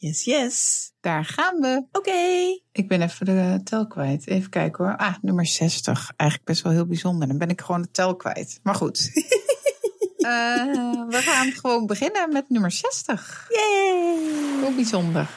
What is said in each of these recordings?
Yes, yes. Daar gaan we. Oké. Ik ben even de tel kwijt. Even kijken hoor. Ah, nummer 60. Eigenlijk best wel heel bijzonder. Dan ben ik gewoon de tel kwijt. Maar goed. Eh, we gaan gewoon beginnen met nummer 60. Yay. Hoe bijzonder.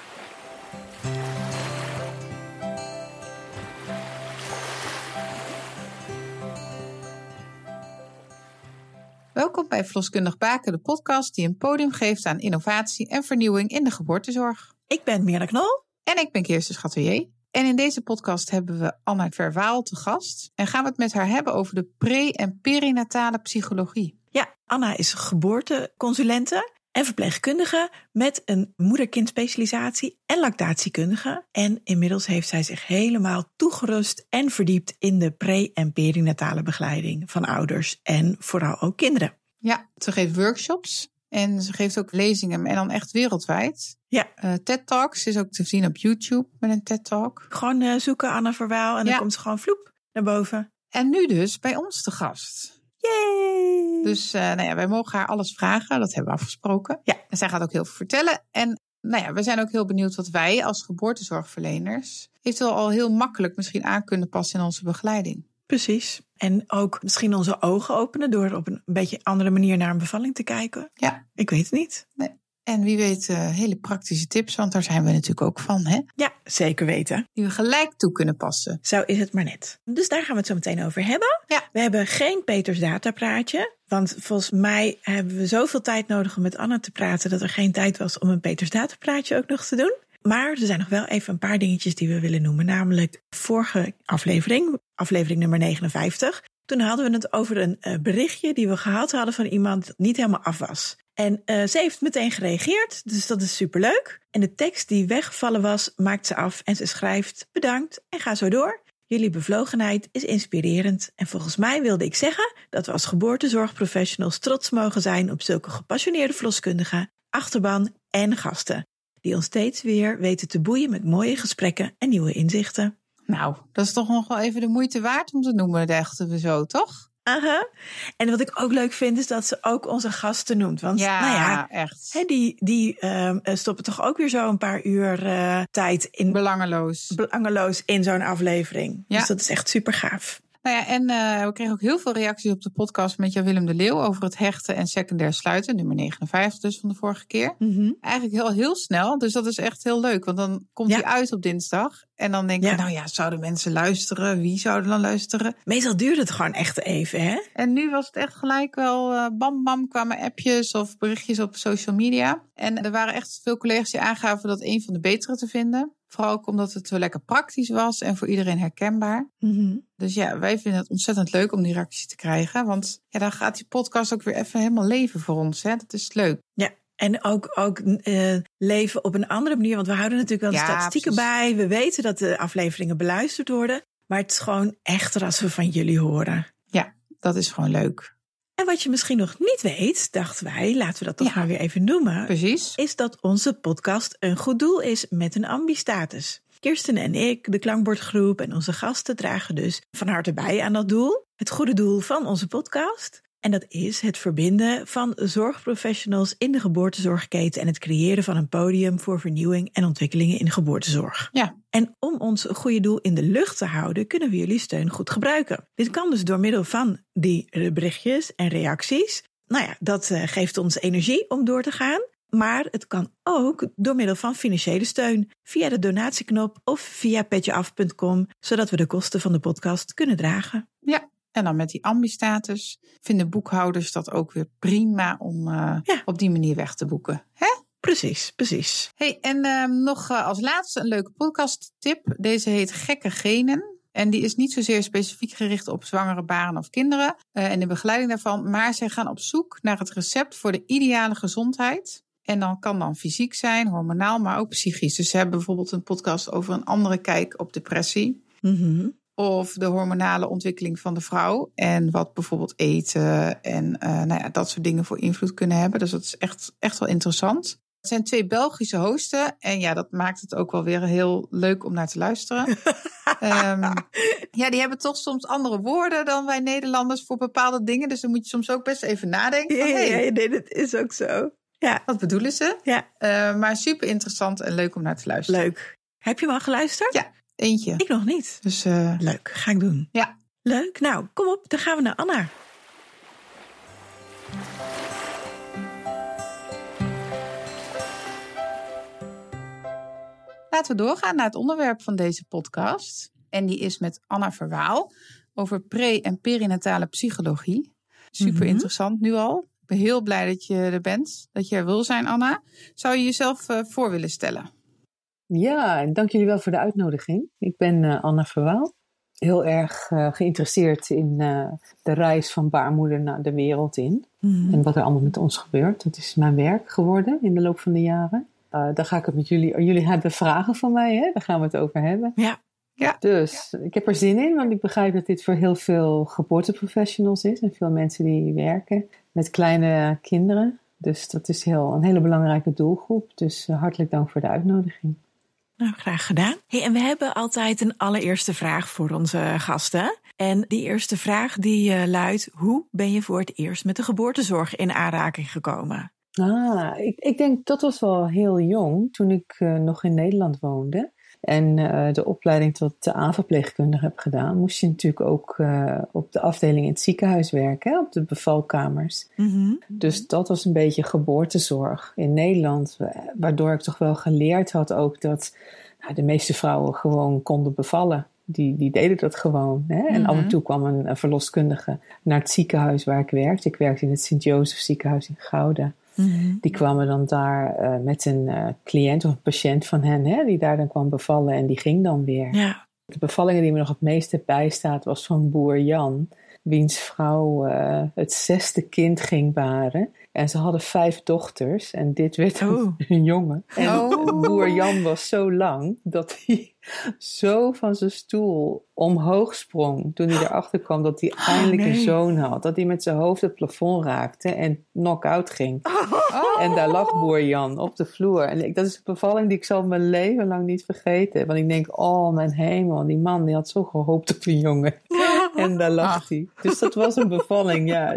Bij Vloskundig Baken, de podcast die een podium geeft aan innovatie en vernieuwing in de geboortezorg. Ik ben Mirna Knol. En ik ben Kirsten Schatelier. En in deze podcast hebben we Anna Verwaal te gast. En gaan we het met haar hebben over de pre- en perinatale psychologie. Ja, Anna is geboorteconsulente en verpleegkundige met een moeder-kind specialisatie en lactatiekundige. En inmiddels heeft zij zich helemaal toegerust en verdiept in de pre- en perinatale begeleiding van ouders en vooral ook kinderen. Ja, ze geeft workshops en ze geeft ook lezingen en dan echt wereldwijd. Ja. Uh, TED Talks is ook te zien op YouTube met een TED Talk. Gewoon uh, zoeken Anna Verwaal en Ja. dan komt ze gewoon vloep naar boven. En nu dus bij ons te gast. Yay! Dus uh, nou ja, wij mogen haar alles vragen, dat hebben we afgesproken. Ja. En zij gaat ook heel veel vertellen. En nou ja, we zijn ook heel benieuwd wat wij als geboortezorgverleners eventueel al heel makkelijk misschien aan kunnen passen in onze begeleiding. Precies. En ook misschien onze ogen openen door op een beetje andere manier naar een bevalling te kijken. Ja. Ik weet het niet. En wie weet, uh, hele praktische tips, want daar zijn we natuurlijk ook van, hè? Ja, zeker weten. Die we gelijk toe kunnen passen. Zo is het maar net. Dus daar gaan we het zo meteen over hebben. Ja. We hebben geen Peters datapraatje. Want volgens mij hebben we zoveel tijd nodig om met Anna te praten dat er geen tijd was om een Peters datapraatje ook nog te doen. Maar er zijn nog wel even een paar dingetjes die we willen noemen. Namelijk vorige aflevering, aflevering nummer 59. Toen hadden we het over een uh, berichtje die we gehad hadden van iemand dat niet helemaal af was. En uh, ze heeft meteen gereageerd, dus dat is superleuk. En de tekst die weggevallen was, maakt ze af en ze schrijft bedankt en ga zo door. Jullie bevlogenheid is inspirerend en volgens mij wilde ik zeggen dat we als geboortezorgprofessionals trots mogen zijn op zulke gepassioneerde verloskundigen, achterban en gasten. Die ons steeds weer weten te boeien met mooie gesprekken en nieuwe inzichten. Nou, dat is toch nog wel even de moeite waard om te noemen, dachten we zo, toch? Aha. En wat ik ook leuk vind, is dat ze ook onze gasten noemt. Want ja, nou ja, echt. Hè, die, die uh, stoppen toch ook weer zo een paar uur uh, tijd in. Belangeloos. Belangeloos in zo'n aflevering. Ja. Dus dat is echt super gaaf. Nou ja, en uh, we kregen ook heel veel reacties op de podcast met Jan Willem de Leeuw over het hechten en secundair sluiten. Nummer 59 dus van de vorige keer. Mm -hmm. Eigenlijk heel, heel snel. Dus dat is echt heel leuk. Want dan komt Ja. hij uit op dinsdag. En dan denk je, Ja. nou ja, zouden mensen luisteren? Wie zouden dan luisteren? Meestal duurt het gewoon echt even, hè? En nu was het echt gelijk wel uh, bam bam kwamen appjes of berichtjes op social media. En er waren echt veel collega's die aangaven dat een van de betere te vinden. Vooral ook omdat het zo lekker praktisch was en voor iedereen herkenbaar. Mm -hmm. Dus ja, wij vinden het ontzettend leuk om die reacties te krijgen. Want ja, dan gaat die podcast ook weer even helemaal leven voor ons. Hè? Dat is leuk. Ja. En ook, ook uh, leven op een andere manier. Want we houden natuurlijk wel de Ja, statistieken precies. bij. We weten dat de afleveringen beluisterd worden. Maar het is gewoon echter als we van jullie horen. Dat is gewoon leuk. En wat je misschien nog niet weet, dachten wij, laten we dat toch Ja. maar weer even noemen. Precies. Is dat onze podcast een goed doel is met een ambistatus. Kirsten en ik, de klankbordgroep en onze gasten dragen dus van harte bij aan dat doel. Het goede doel van onze podcast. En dat is het verbinden van zorgprofessionals in de geboortezorgketen en het creëren van een podium voor vernieuwing en ontwikkelingen in geboortezorg. Ja. En om ons goede doel in de lucht te houden, kunnen we jullie steun goed gebruiken. Dit kan dus door middel van die berichtjes en reacties. Nou ja, dat uh, geeft ons energie om door te gaan. Maar het kan ook door middel van financiële steun via de donatieknop of via petjeaf.com, zodat we de kosten van de podcast kunnen dragen. Ja. En dan met die ambistatus vinden boekhouders dat ook weer prima om uh, Ja. op die manier weg te boeken. Hè? Precies, precies. Hey, en uh, nog uh, als laatste een leuke podcasttip. Deze heet Gekke Genen. En die is niet zozeer specifiek gericht op zwangere baren of kinderen uh, en de begeleiding daarvan. Maar zij gaan op zoek naar het recept voor de ideale gezondheid. En dan kan dan fysiek zijn, hormonaal, maar ook psychisch. Dus ze hebben bijvoorbeeld een podcast over een andere kijk op depressie. Mm -hmm. Of de hormonale ontwikkeling van de vrouw. En wat bijvoorbeeld eten en uh, nou ja, dat soort dingen voor invloed kunnen hebben. Dus dat is echt, echt wel interessant. Het zijn twee Belgische hosten. En ja, dat maakt het ook wel weer heel leuk om naar te luisteren. um, ja, die hebben toch soms andere woorden dan wij Nederlanders voor bepaalde dingen. Dus dan moet je soms ook best even nadenken. Ja, Van, hey, ja, nee, dat is ook zo. Ja. Wat bedoelen ze? Ja. Uh, maar super interessant en leuk om naar te luisteren. Leuk. Heb je hem al geluisterd? Ja, eentje. Ik nog niet. Dus uh, leuk, ga ik doen. Ja. Leuk. Nou, kom op, dan gaan we naar Anna. Laten we doorgaan naar het onderwerp van deze podcast. En die is met Anna Verwaal over pre- en perinatale psychologie. Super Mhm. interessant nu al. Ik ben heel blij dat je er bent, dat je er wil zijn, Anna. Zou je jezelf uh, voor willen stellen? Ja, dank jullie wel voor de uitnodiging. Ik ben uh, Anna Verwaal. Heel erg uh, geïnteresseerd in de reis van baarmoeder naar de wereld in. Mhm. En wat er allemaal met ons gebeurt. Dat is mijn werk geworden in de loop van de jaren. daar ga ik het met jullie. Jullie hebben vragen van mij, hè? Daar gaan we het over hebben. Ja. Ja. Dus ik heb er zin in, want ik begrijp dat dit voor heel veel geboorteprofessionals is en veel mensen die werken met kleine kinderen. Dus dat is heel, een hele belangrijke doelgroep. Dus hartelijk dank voor de uitnodiging. Nou, graag gedaan. Hey, en we hebben altijd een allereerste vraag voor onze gasten. En die eerste vraag die uh, luidt: hoe ben je voor het eerst met de geboortezorg in aanraking gekomen? Ah, ik, ik denk dat was wel heel jong, toen ik uh, nog in Nederland woonde. En uh, de opleiding tot de aanverpleegkundige heb gedaan, moest je natuurlijk ook uh, op de afdeling in het ziekenhuis werken, hè, op de bevalkamers. Mm -hmm. Dus dat was een beetje geboortezorg in Nederland, waardoor ik toch wel geleerd had ook dat nou, de meeste vrouwen gewoon konden bevallen. Die, die deden dat gewoon. Hè? En Mhm. af en toe kwam een, een verloskundige naar het ziekenhuis waar ik werkte. Ik werkte in het Sint-Jozef ziekenhuis in Gouda. Mhm. Die kwamen dan daar uh, met een uh, cliënt of een patiënt van hen, hè, die daar dan kwam bevallen en die ging dan weer. Ja. De bevallingen die me nog het meeste bijstaat was van boer Jan, wiens vrouw uh, het zesde kind ging baren. En ze hadden vijf dochters en dit werd Oh. een jongen. En Oh. boer Jan was zo lang dat hij zo van zijn stoel omhoog sprong toen hij erachter kwam dat hij eindelijk nee. een zoon had. Dat hij met zijn hoofd het plafond raakte en knock-out ging. Oh. En daar lag boer Jan op de vloer. En ik, dat is een bevalling die ik zal mijn leven lang niet vergeten. Want ik denk, oh mijn hemel, die man die had zo gehoopt op een jongen. En daar lag Ach. hij. Dus dat was een bevalling, ja.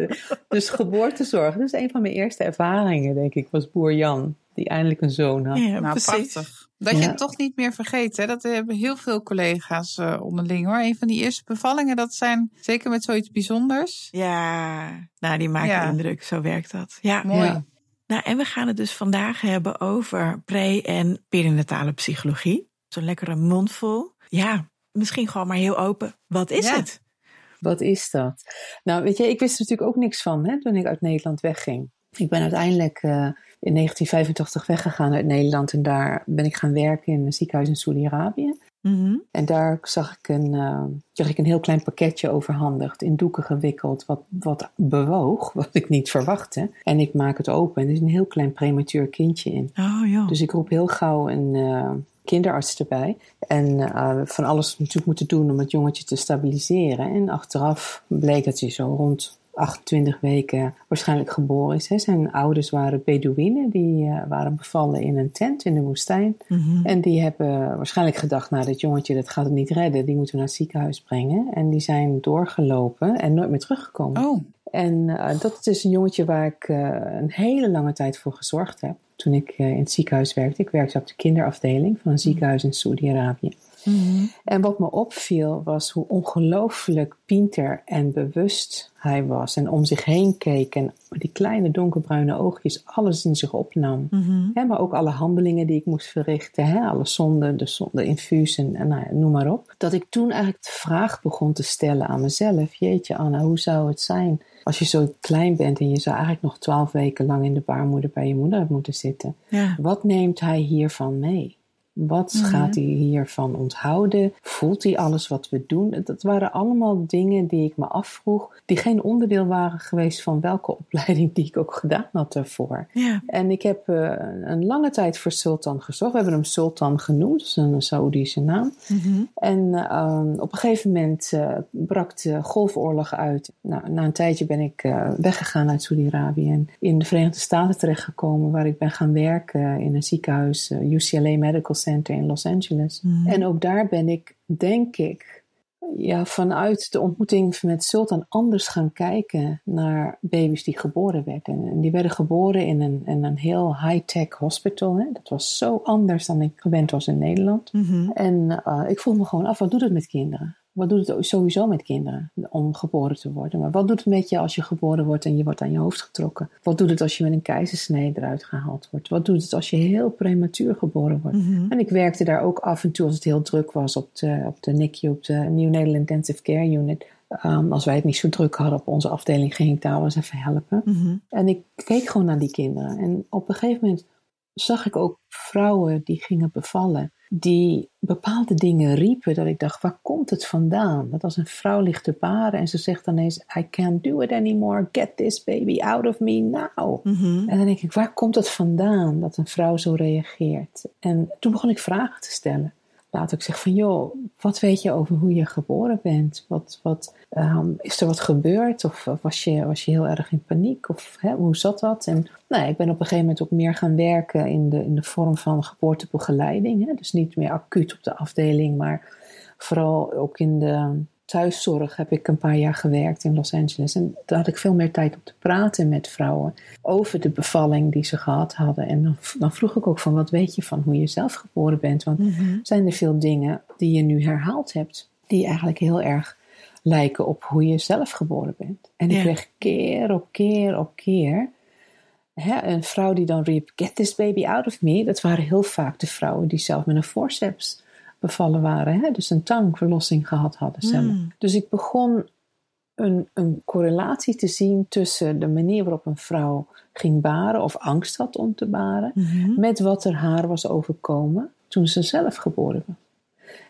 Dus geboortezorg, dat is een van mijn eerste ervaringen, denk ik, was boer Jan. Die eindelijk een zoon had. Ja, nou, precies. prachtig. Dat je het toch niet meer vergeet. Hè? Dat hebben heel veel collega's eh, onderling hoor. Een van die eerste bevallingen, dat zijn zeker met zoiets bijzonders. Ja, nou die maakt Ja. indruk, zo werkt dat. Ja. Mooi. Ja. Nou, en we gaan het dus vandaag hebben over pre- en perinatale psychologie. Zo'n lekkere mondvol. Ja, misschien gewoon maar heel open. Wat is Ja. het? Wat is dat? Nou, weet je, ik wist er natuurlijk ook niks van hè, toen ik uit Nederland wegging. Ik ben uiteindelijk eh, in 1985 weggegaan uit Nederland en daar ben ik gaan werken in een ziekenhuis in Saudi-Arabië. Mhm. En daar zag ik een, eh, kreeg ik een heel klein pakketje overhandigd, in doeken gewikkeld, wat, wat bewoog, wat ik niet verwachtte. En ik maak het open en er is een heel klein prematuur kindje in. Oh joh. Dus ik roep heel gauw een eh, kinderarts erbij. En eh, van alles natuurlijk moeten doen om het jongetje te stabiliseren. En achteraf bleek dat hij zo rond 28 weken waarschijnlijk geboren is. Hè. Zijn ouders waren Bedouinen, die eh, waren bevallen in een tent in de woestijn. Mhm. En die hebben waarschijnlijk gedacht, nou dat jongetje dat gaat het niet redden, die moeten we naar het ziekenhuis brengen. En die zijn doorgelopen en nooit meer teruggekomen. Oh, En eh, dat is een jongetje waar ik een hele lange tijd voor gezorgd heb. Toen ik eh, in het ziekenhuis werkte. Ik werkte op de kinderafdeling van een ziekenhuis in Saudi-Arabië. Mhm. En wat me opviel was hoe ongelooflijk pinter en bewust hij was. En om zich heen keek en met die kleine donkerbruine oogjes alles in zich opnam. Hè, maar ook alle handelingen die ik moest verrichten. Hè, alle zonden, de, zonde, infuus en, en nou ja, noem maar op. Dat ik toen eigenlijk de vraag begon te stellen aan mezelf. Jeetje Anna, hoe zou het zijn als je zo klein bent en je zou eigenlijk nog twaalf weken lang in de baarmoeder bij je moeder moeten zitten. Ja. Wat neemt hij hiervan mee? Wat Mhm. gaat hij hiervan onthouden? Voelt hij alles wat we doen? Dat waren allemaal dingen die ik me afvroeg, die geen onderdeel waren geweest van welke opleiding die ik ook gedaan had daarvoor. En ik heb eh, een lange tijd voor Sultan gezorgd. We hebben hem Sultan genoemd, dat is een Saoedische naam. Mhm. En ehm, op een gegeven moment eh, brak de golfoorlog uit. Nou, na een tijdje ben ik eh, weggegaan uit Saudi-Arabië en in de Verenigde Staten terechtgekomen, waar ik ben gaan werken in een ziekenhuis, UCLA Medical Center in Los Angeles. Mhm. En ook daar ben ik, denk ik, ja, vanuit de ontmoeting met Sultan anders gaan kijken naar baby's die geboren werden. En die werden geboren in een, in een heel high-tech hospital. Hè. Dat was zo anders dan ik gewend was in Nederland. Mhm. En uh, ik vroeg me gewoon af, wat doet het met kinderen? Wat doet het sowieso met kinderen om geboren te worden? Maar wat doet het met je als je geboren wordt en je wordt aan je hoofd getrokken? Wat doet het als je met een keizersnee eruit gehaald wordt? Wat doet het als je heel prematuur geboren wordt? Mhm. En ik werkte daar ook af en toe als het heel druk was op de, op de NICU, op de Neonatal Intensive Care Unit. Um, als wij het niet zo druk hadden op onze afdeling, ging ik daar wel eens even helpen. Mhm. En ik keek gewoon naar die kinderen. En op een gegeven moment zag ik ook vrouwen die gingen bevallen die bepaalde dingen riepen, dat ik dacht, waar komt het vandaan? Dat als een vrouw ligt te baren en ze zegt dan eens, I can't do it anymore, get this baby out of me now. Mhm. En dan denk ik, waar komt het vandaan dat een vrouw zo reageert? En toen begon ik vragen te stellen. Later ik zeg van, joh, wat weet je over hoe je geboren bent? Wat, wat, um, is er wat gebeurd? Of was je, was je heel erg in paniek? Of hè, hoe zat dat? En nou, ik ben op een gegeven moment ook meer gaan werken in de, in de vorm van geboortebegeleiding. Hè? Dus niet meer acuut op de afdeling, maar vooral ook in de thuiszorg heb ik een paar jaar gewerkt in Los Angeles. En daar had ik veel meer tijd om te praten met vrouwen over de bevalling die ze gehad hadden. En dan, dan vroeg ik ook van wat weet je van hoe je zelf geboren bent? Want Mhm. zijn er veel dingen die je nu herhaald hebt, die eigenlijk heel erg lijken op hoe je zelf geboren bent. En ik kreeg keer op keer op keer hè, een vrouw die dan riep: Get this baby out of me. Dat waren heel vaak de vrouwen die zelf met een forceps bevallen waren. Hè? Dus een tangverlossing gehad hadden zelf. Mm. Dus ik begon een, een correlatie te zien tussen de manier waarop een vrouw ging baren of angst had om te baren, Mhm. met wat er haar was overkomen toen ze zelf geboren was.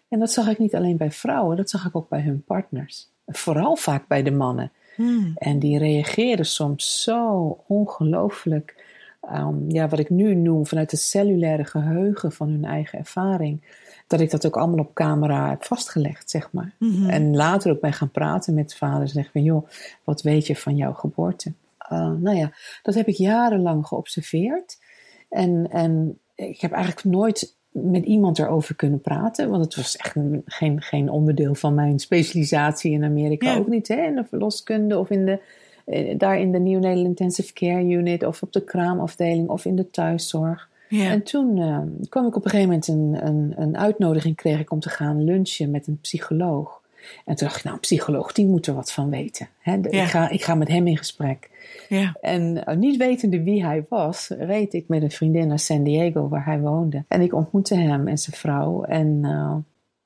En dat zag ik niet alleen bij vrouwen, dat zag ik ook bij hun partners. Vooral vaak bij de mannen. Mm. En die reageerden soms zo ongelooflijk, um, ja, wat ik nu noem vanuit het cellulaire geheugen van hun eigen ervaring, dat ik dat ook allemaal op camera heb vastgelegd, zeg maar. Mhm. En later ook ben gaan praten met vaders en zeg van, joh, wat weet je van jouw geboorte? Uh, nou ja, dat heb ik jarenlang geobserveerd. En, en ik heb eigenlijk nooit met iemand erover kunnen praten. Want het was echt een- geen, geen onderdeel van mijn specialisatie in Amerika. Ja. Ook niet hè, in de verloskunde of in de, eh, daar in de Neonatal Intensive Care Unit. Of op de kraamafdeling of in de thuiszorg. Ja. En toen eh, kwam ik op een gegeven moment een, een, een uitnodiging kreeg ik om te gaan lunchen met een psycholoog. En toen dacht ik, nou, een psycholoog, die moet er wat van weten. Hè? De- Ja. ik, ga, ik ga met hem in gesprek. ja. En uh, niet wetende wie hij was, reed ik met een vriendin naar San Diego, waar hij woonde. En ik ontmoette hem en zijn vrouw. En uh,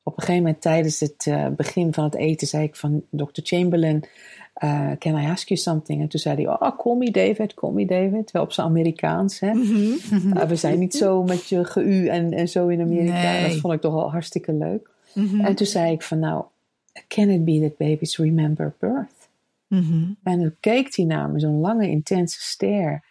op een gegeven moment tijdens het begin van het eten zei ik van Dr. Chamberlain, uh, can I ask you something? En toen zei hij, oh, call me David, call me David. Wel op zijn Amerikaans, hè. Mhm. Uh, we zijn niet zo met je geu en, en zo in Amerika. Nee. Dat vond ik toch wel hartstikke leuk. Mhm. En toen zei ik van, nou, can it be that babies remember birth? Mhm. En toen keek hij naar me, zo'n lange, intense stare.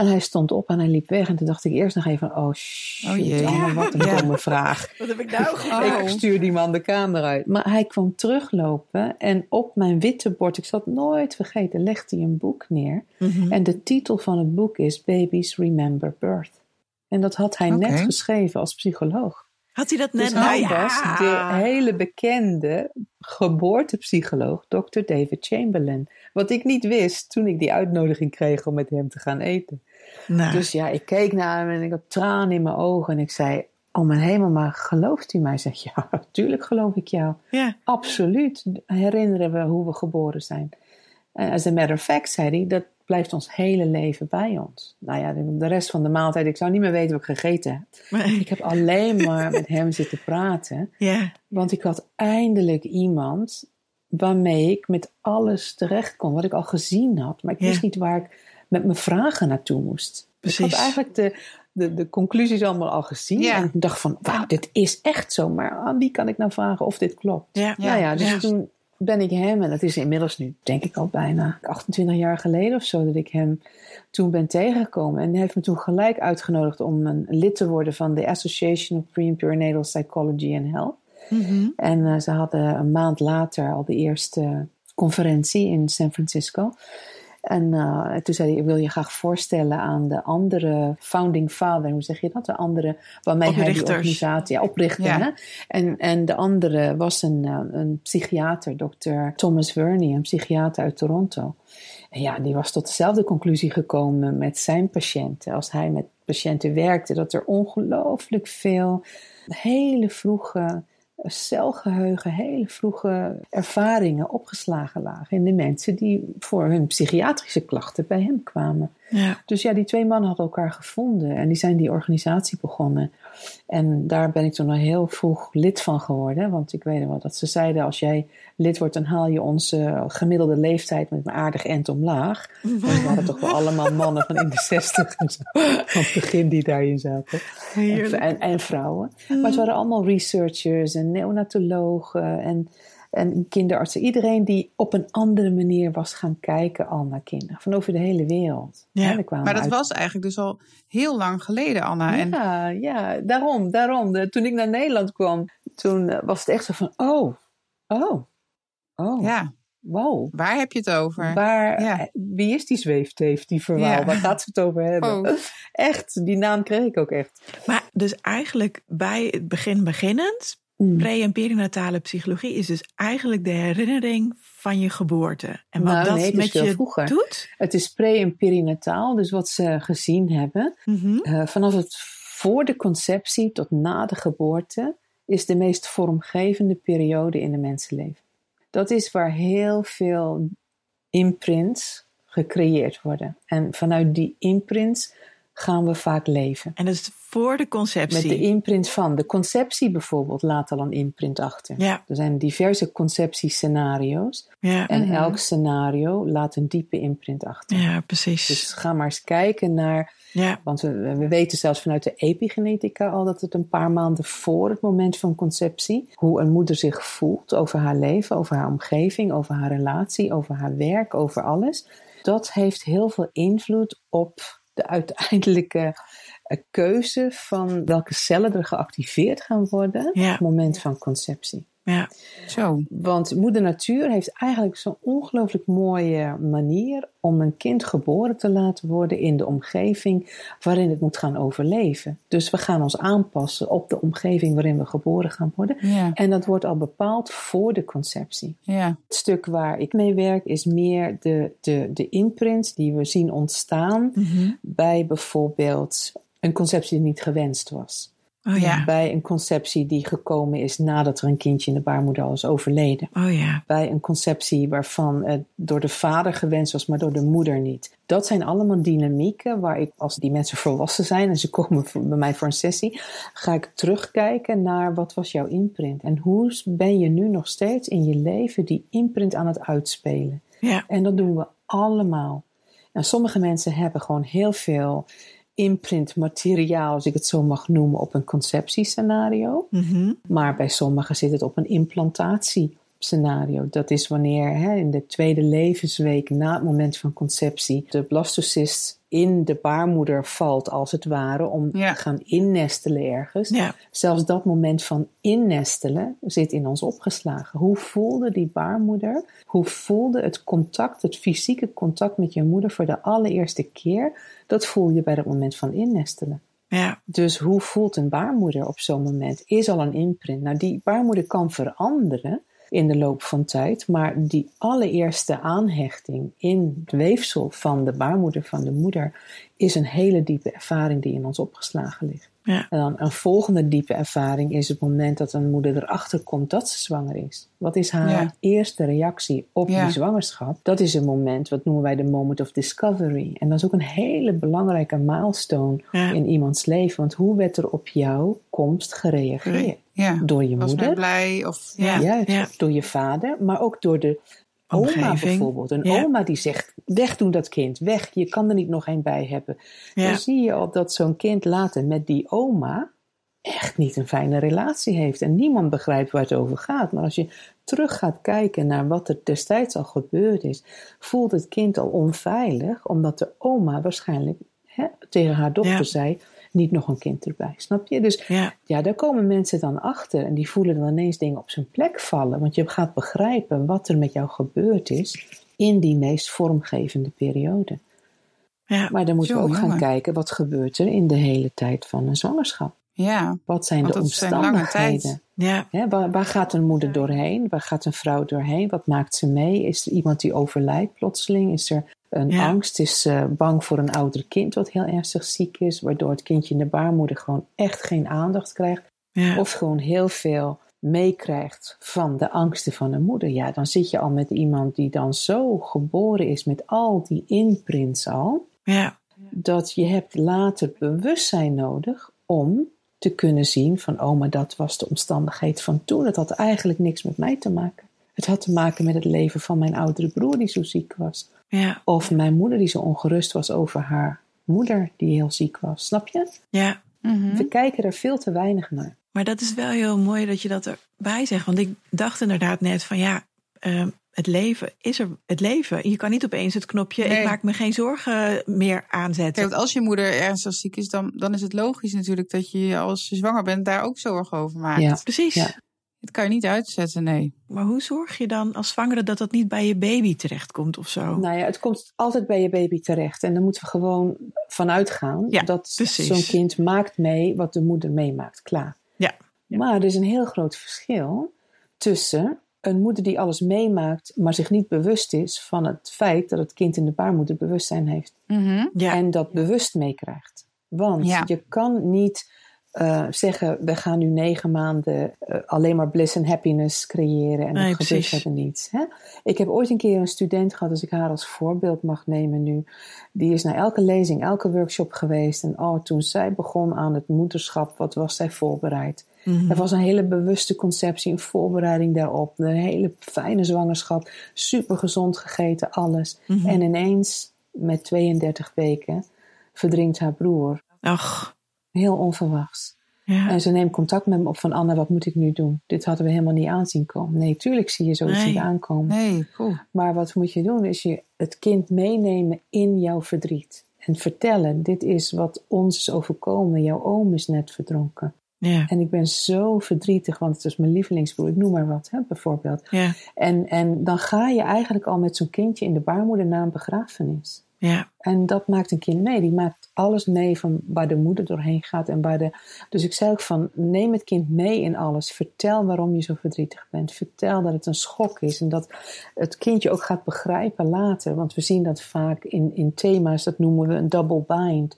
En hij stond op en hij liep weg. En toen dacht ik eerst nog even, oh shit, Oh jee. wat een Ja. domme vraag. Wat heb ik nou gedaan? Ik stuur die man de kamer uit. Maar hij kwam teruglopen en op mijn witte bord, ik zal het nooit vergeten, legde hij een boek neer. Mhm. En de titel van het boek is Babies Remember Birth. En dat had hij net geschreven als psycholoog. Had hij dat net? Dus nou hij ja. was de hele bekende geboortepsycholoog Dr. David Chamberlain. Wat ik niet wist toen ik die uitnodiging kreeg om met hem te gaan eten. Nou, Dus ja, ik keek naar hem en ik had tranen in mijn ogen. En ik zei, oh mijn hemel, maar gelooft u mij? Zeg ja, natuurlijk geloof ik jou. ja. Absoluut herinneren we hoe we geboren zijn. En as a matter of fact, zei hij, dat blijft ons hele leven bij ons. Nou ja, de rest van de maaltijd, ik zou niet meer weten wat ik gegeten heb. Maar- Ik heb alleen maar met hem zitten praten. ja. Want ik had eindelijk iemand waarmee ik met alles terecht kon. Wat ik al gezien had. Maar ik Ja. wist niet waar ik met mijn vragen naartoe moest. Ik Precies. had eigenlijk de, de, de conclusies allemaal al gezien. Ja. En ik dacht van, wauw, dit is echt zo. Maar aan wie kan ik nou vragen of dit klopt? Ja. Ja. nou ja, dus ja. toen ben ik hem, en dat is inmiddels nu denk ik al bijna 28 jaar geleden of zo, dat ik hem toen ben tegengekomen. En hij heeft me toen gelijk uitgenodigd om een lid te worden van de Association of Pre- and Perinatal Psychology and Health. Mhm. En eh, ze hadden een maand later al de eerste conferentie in San Francisco. En uh, toen zei hij, ik wil je graag voorstellen aan de andere founding father, hoe zeg je dat? De andere, waarmee hij die organisatie ja, oprichtte. Ja. Hè? En, en de andere was een, uh, een psychiater, dokter Thomas Verney, een psychiater uit Toronto. En ja, die was tot dezelfde conclusie gekomen met zijn patiënten. Als hij met patiënten werkte, dat er ongelooflijk veel hele vroege celgeheugen, hele vroege ervaringen opgeslagen lagen in de mensen die voor hun psychiatrische klachten bij hem kwamen. Ja. Dus ja, die twee mannen hadden elkaar gevonden en die zijn die organisatie begonnen. En daar ben ik toen al heel vroeg lid van geworden. Want ik weet wel dat ze zeiden: als jij lid wordt, dan haal je onze gemiddelde leeftijd met een aardig end omlaag. we waren toch wel allemaal mannen van in de zestig en zo. Van het begin die daarin zaten. En, en, vrouwen. Maar het waren allemaal researchers en neonatologen en en kinderartsen. Iedereen die op een andere manier was gaan kijken al naar kinderen. Van over de hele wereld. Ja, maar dat was eigenlijk dus al heel lang geleden, Anna. Ja, en... ja daarom. daarom. toen ik naar Nederland kwam, toen eh, was het echt zo van... Oh, oh, oh. Ja. Wow. Waar heb je het over? Waar, ja. Wie is die zweefteef, die verhaal? Waar gaat ze het over hebben? Oh. Echt, die naam kreeg ik ook echt. Maar dus eigenlijk bij het begin beginnend. Pre- en perinatale psychologie is dus eigenlijk de herinnering van je geboorte. En wat nou, dat nee, met je vroeger. doet? Het is pre- en perinataal, dus wat ze gezien hebben. Mhm. Eh, vanaf het voor de conceptie tot na de geboorte is de meest vormgevende periode in een mensenleven. Dat is waar heel veel imprints gecreëerd worden. En vanuit die imprints gaan we vaak leven. En dat is voor de conceptie? Met de imprint van. De conceptie bijvoorbeeld laat al een imprint achter. Ja. Er zijn diverse conceptiescenario's. Ja. En mhm. elk scenario laat een diepe imprint achter. Ja, precies. Dus ga maar eens kijken naar... Ja. Want we, we weten zelfs vanuit de epigenetica al dat het een paar maanden voor het moment van conceptie... hoe een moeder zich voelt over haar leven, over haar omgeving, over haar relatie, over haar werk, over alles... Dat heeft heel veel invloed op de uiteindelijke eh, keuze van welke cellen er geactiveerd gaan worden op het moment van conceptie. Ja, zo. Want moeder natuur heeft eigenlijk zo'n ongelooflijk mooie manier om een kind geboren te laten worden in de omgeving waarin het moet gaan overleven. Dus we gaan ons aanpassen op de omgeving waarin we geboren gaan worden. Ja. En dat wordt al bepaald voor de conceptie. Ja. Het stuk waar ik mee werk is meer de, de, de imprints die we zien ontstaan mhm. bij bijvoorbeeld een conceptie die niet gewenst was. Oh, ja. Bij een conceptie die gekomen is nadat er een kindje in de baarmoeder al is overleden. Oh, ja. Bij een conceptie waarvan het door de vader gewenst was, maar door de moeder niet. Dat zijn allemaal dynamieken waar ik, als die mensen volwassen zijn en ze komen bij mij voor een sessie, ga ik terugkijken naar wat was jouw imprint. En hoe ben je nu nog steeds in je leven die imprint aan het uitspelen. Ja. En dat doen we allemaal. En sommige mensen hebben gewoon heel veel imprintmateriaal, als ik het zo mag noemen, op een conceptiescenario. Mm Maar bij sommigen zit het op een implantatiescenario. Dat is wanneer hè, in de tweede levensweek na het moment van conceptie de blastocyst in de baarmoeder valt, als het ware, om te gaan innestelen ergens. Ja. Zelfs dat moment van innestelen zit in ons opgeslagen. Hoe voelde die baarmoeder? Hoe voelde het contact, het fysieke contact met je moeder voor de allereerste keer? Dat voel je bij het moment van innestelen. Ja. Dus hoe voelt een baarmoeder op zo'n moment? Is al een imprint. Nou, die baarmoeder kan veranderen in de loop van tijd. Maar die allereerste aanhechting in het weefsel van de baarmoeder van de moeder is een hele diepe ervaring die in ons opgeslagen ligt. Ja. En dan een volgende diepe ervaring is het moment dat een moeder erachter komt dat ze zwanger is. Wat is haar eerste reactie op die zwangerschap? Dat is een moment, wat noemen wij de moment of discovery. En dat is ook een hele belangrijke milestone in iemands leven. Want hoe werd er op jouw komst gereageerd? Door je moeder. Was blij of ja. door je vader, maar ook door de oma bijvoorbeeld. Een oma die zegt, wegdoen dat kind, weg, je kan er niet nog een bij hebben. Dan zie je op dat zo'n kind later met die oma echt niet een fijne relatie heeft. En niemand begrijpt waar het over gaat. Maar als je terug gaat kijken naar wat er destijds al gebeurd is, voelt het kind al onveilig, omdat de oma waarschijnlijk hè, tegen haar dochter zei niet nog een kind erbij. Snap je? Dus ja. ja, daar komen mensen dan achter en die voelen dan ineens dingen op zijn plek vallen. Want je gaat begrijpen wat er met jou gebeurd is in die meest vormgevende periode. Ja. Maar dan moeten we ook gaan kijken wat gebeurt er in de hele tijd van een zwangerschap. Ja, Wat zijn de zijn omstandigheden? Ja. Hè, waar, waar gaat een moeder doorheen? Waar gaat een vrouw doorheen? Wat maakt ze mee? Is er iemand die overlijdt plotseling? Is er een Ja. angst? Is ze bang voor een ouder kind wat heel ernstig ziek is? Waardoor het kindje in de baarmoeder gewoon echt geen aandacht krijgt. ja. Of gewoon heel veel meekrijgt van de angsten van een moeder. Ja, dan zit je al met iemand die dan zo geboren is met al die imprints al. ja. Dat je hebt later bewustzijn nodig om te kunnen zien van, oh, maar dat was de omstandigheid van toen. Het had eigenlijk niks met mij te maken. Het had te maken met het leven van mijn oudere broer die zo ziek was. ja. Of mijn moeder die zo ongerust was over haar moeder die heel ziek was. Snap je? ja. Mhm. We kijken er veel te weinig naar. Maar dat is wel heel mooi dat je dat erbij zegt. Want ik dacht inderdaad net van ja, ehm, het leven is er. Het leven. Je kan niet opeens het knopje. Nee. Ik maak me geen zorgen meer Kijk, aanzetten. want als je moeder ernstig ziek is, dan, dan is het logisch natuurlijk dat je als je zwanger bent daar ook zorgen over maakt. Ja. Precies. Ja. Dat kan je niet uitzetten, nee. Maar hoe zorg je dan als zwangere dat dat niet bij je baby terechtkomt of zo? Nou ja, het komt altijd bij je baby terecht. En daar moeten we gewoon vanuit gaan. Ja, dat zo'n kind maakt mee wat de moeder meemaakt. Klaar. Ja. Ja. Maar er is een heel groot verschil tussen een moeder die alles meemaakt, maar zich niet bewust is van het feit dat het kind in de baarmoeder bewustzijn heeft. Mhm. ja. En dat bewust meekrijgt. Want Ja. je kan niet eh, zeggen, we gaan nu negen maanden eh, alleen maar bliss en happiness creëren en Nee, dat gebeurt precies. verder niet. Hè? Ik heb ooit een keer een student gehad, als ik haar als voorbeeld mag nemen nu. Die is naar elke lezing, elke workshop geweest. En oh, toen zij begon aan het moederschap, wat was zij voorbereid? Mhm. Er was een hele bewuste conceptie, een voorbereiding daarop. Een hele fijne zwangerschap, super gezond gegeten, alles. Mhm. En ineens, met 32 weken, verdrinkt haar broer. Ach, Heel onverwachts. ja. En ze neemt contact met me op van Anna, wat moet ik nu doen? Dit hadden we helemaal niet aanzien komen. Nee, tuurlijk zie je zoiets Nee. niet aankomen. Nee, cool. Maar wat moet je doen? Is je het kind meenemen in jouw verdriet. En vertellen, dit is wat ons is overkomen. Jouw oom is net verdronken. Ja. En ik ben zo verdrietig, want het is mijn lievelingsbroer. Ik noem maar wat, hè, bijvoorbeeld. Ja. En, en dan ga je eigenlijk al met zo'n kindje in de baarmoeder naar een begrafenis. Ja. En dat maakt een kind mee. Die maakt alles mee van waar de moeder doorheen gaat. En waar de... Dus ik zei ook van, neem het kind mee in alles. Vertel waarom je zo verdrietig bent. Vertel dat het een schok is. En dat het kindje ook gaat begrijpen later. Want we zien dat vaak in, in thema's, dat noemen we een double bind.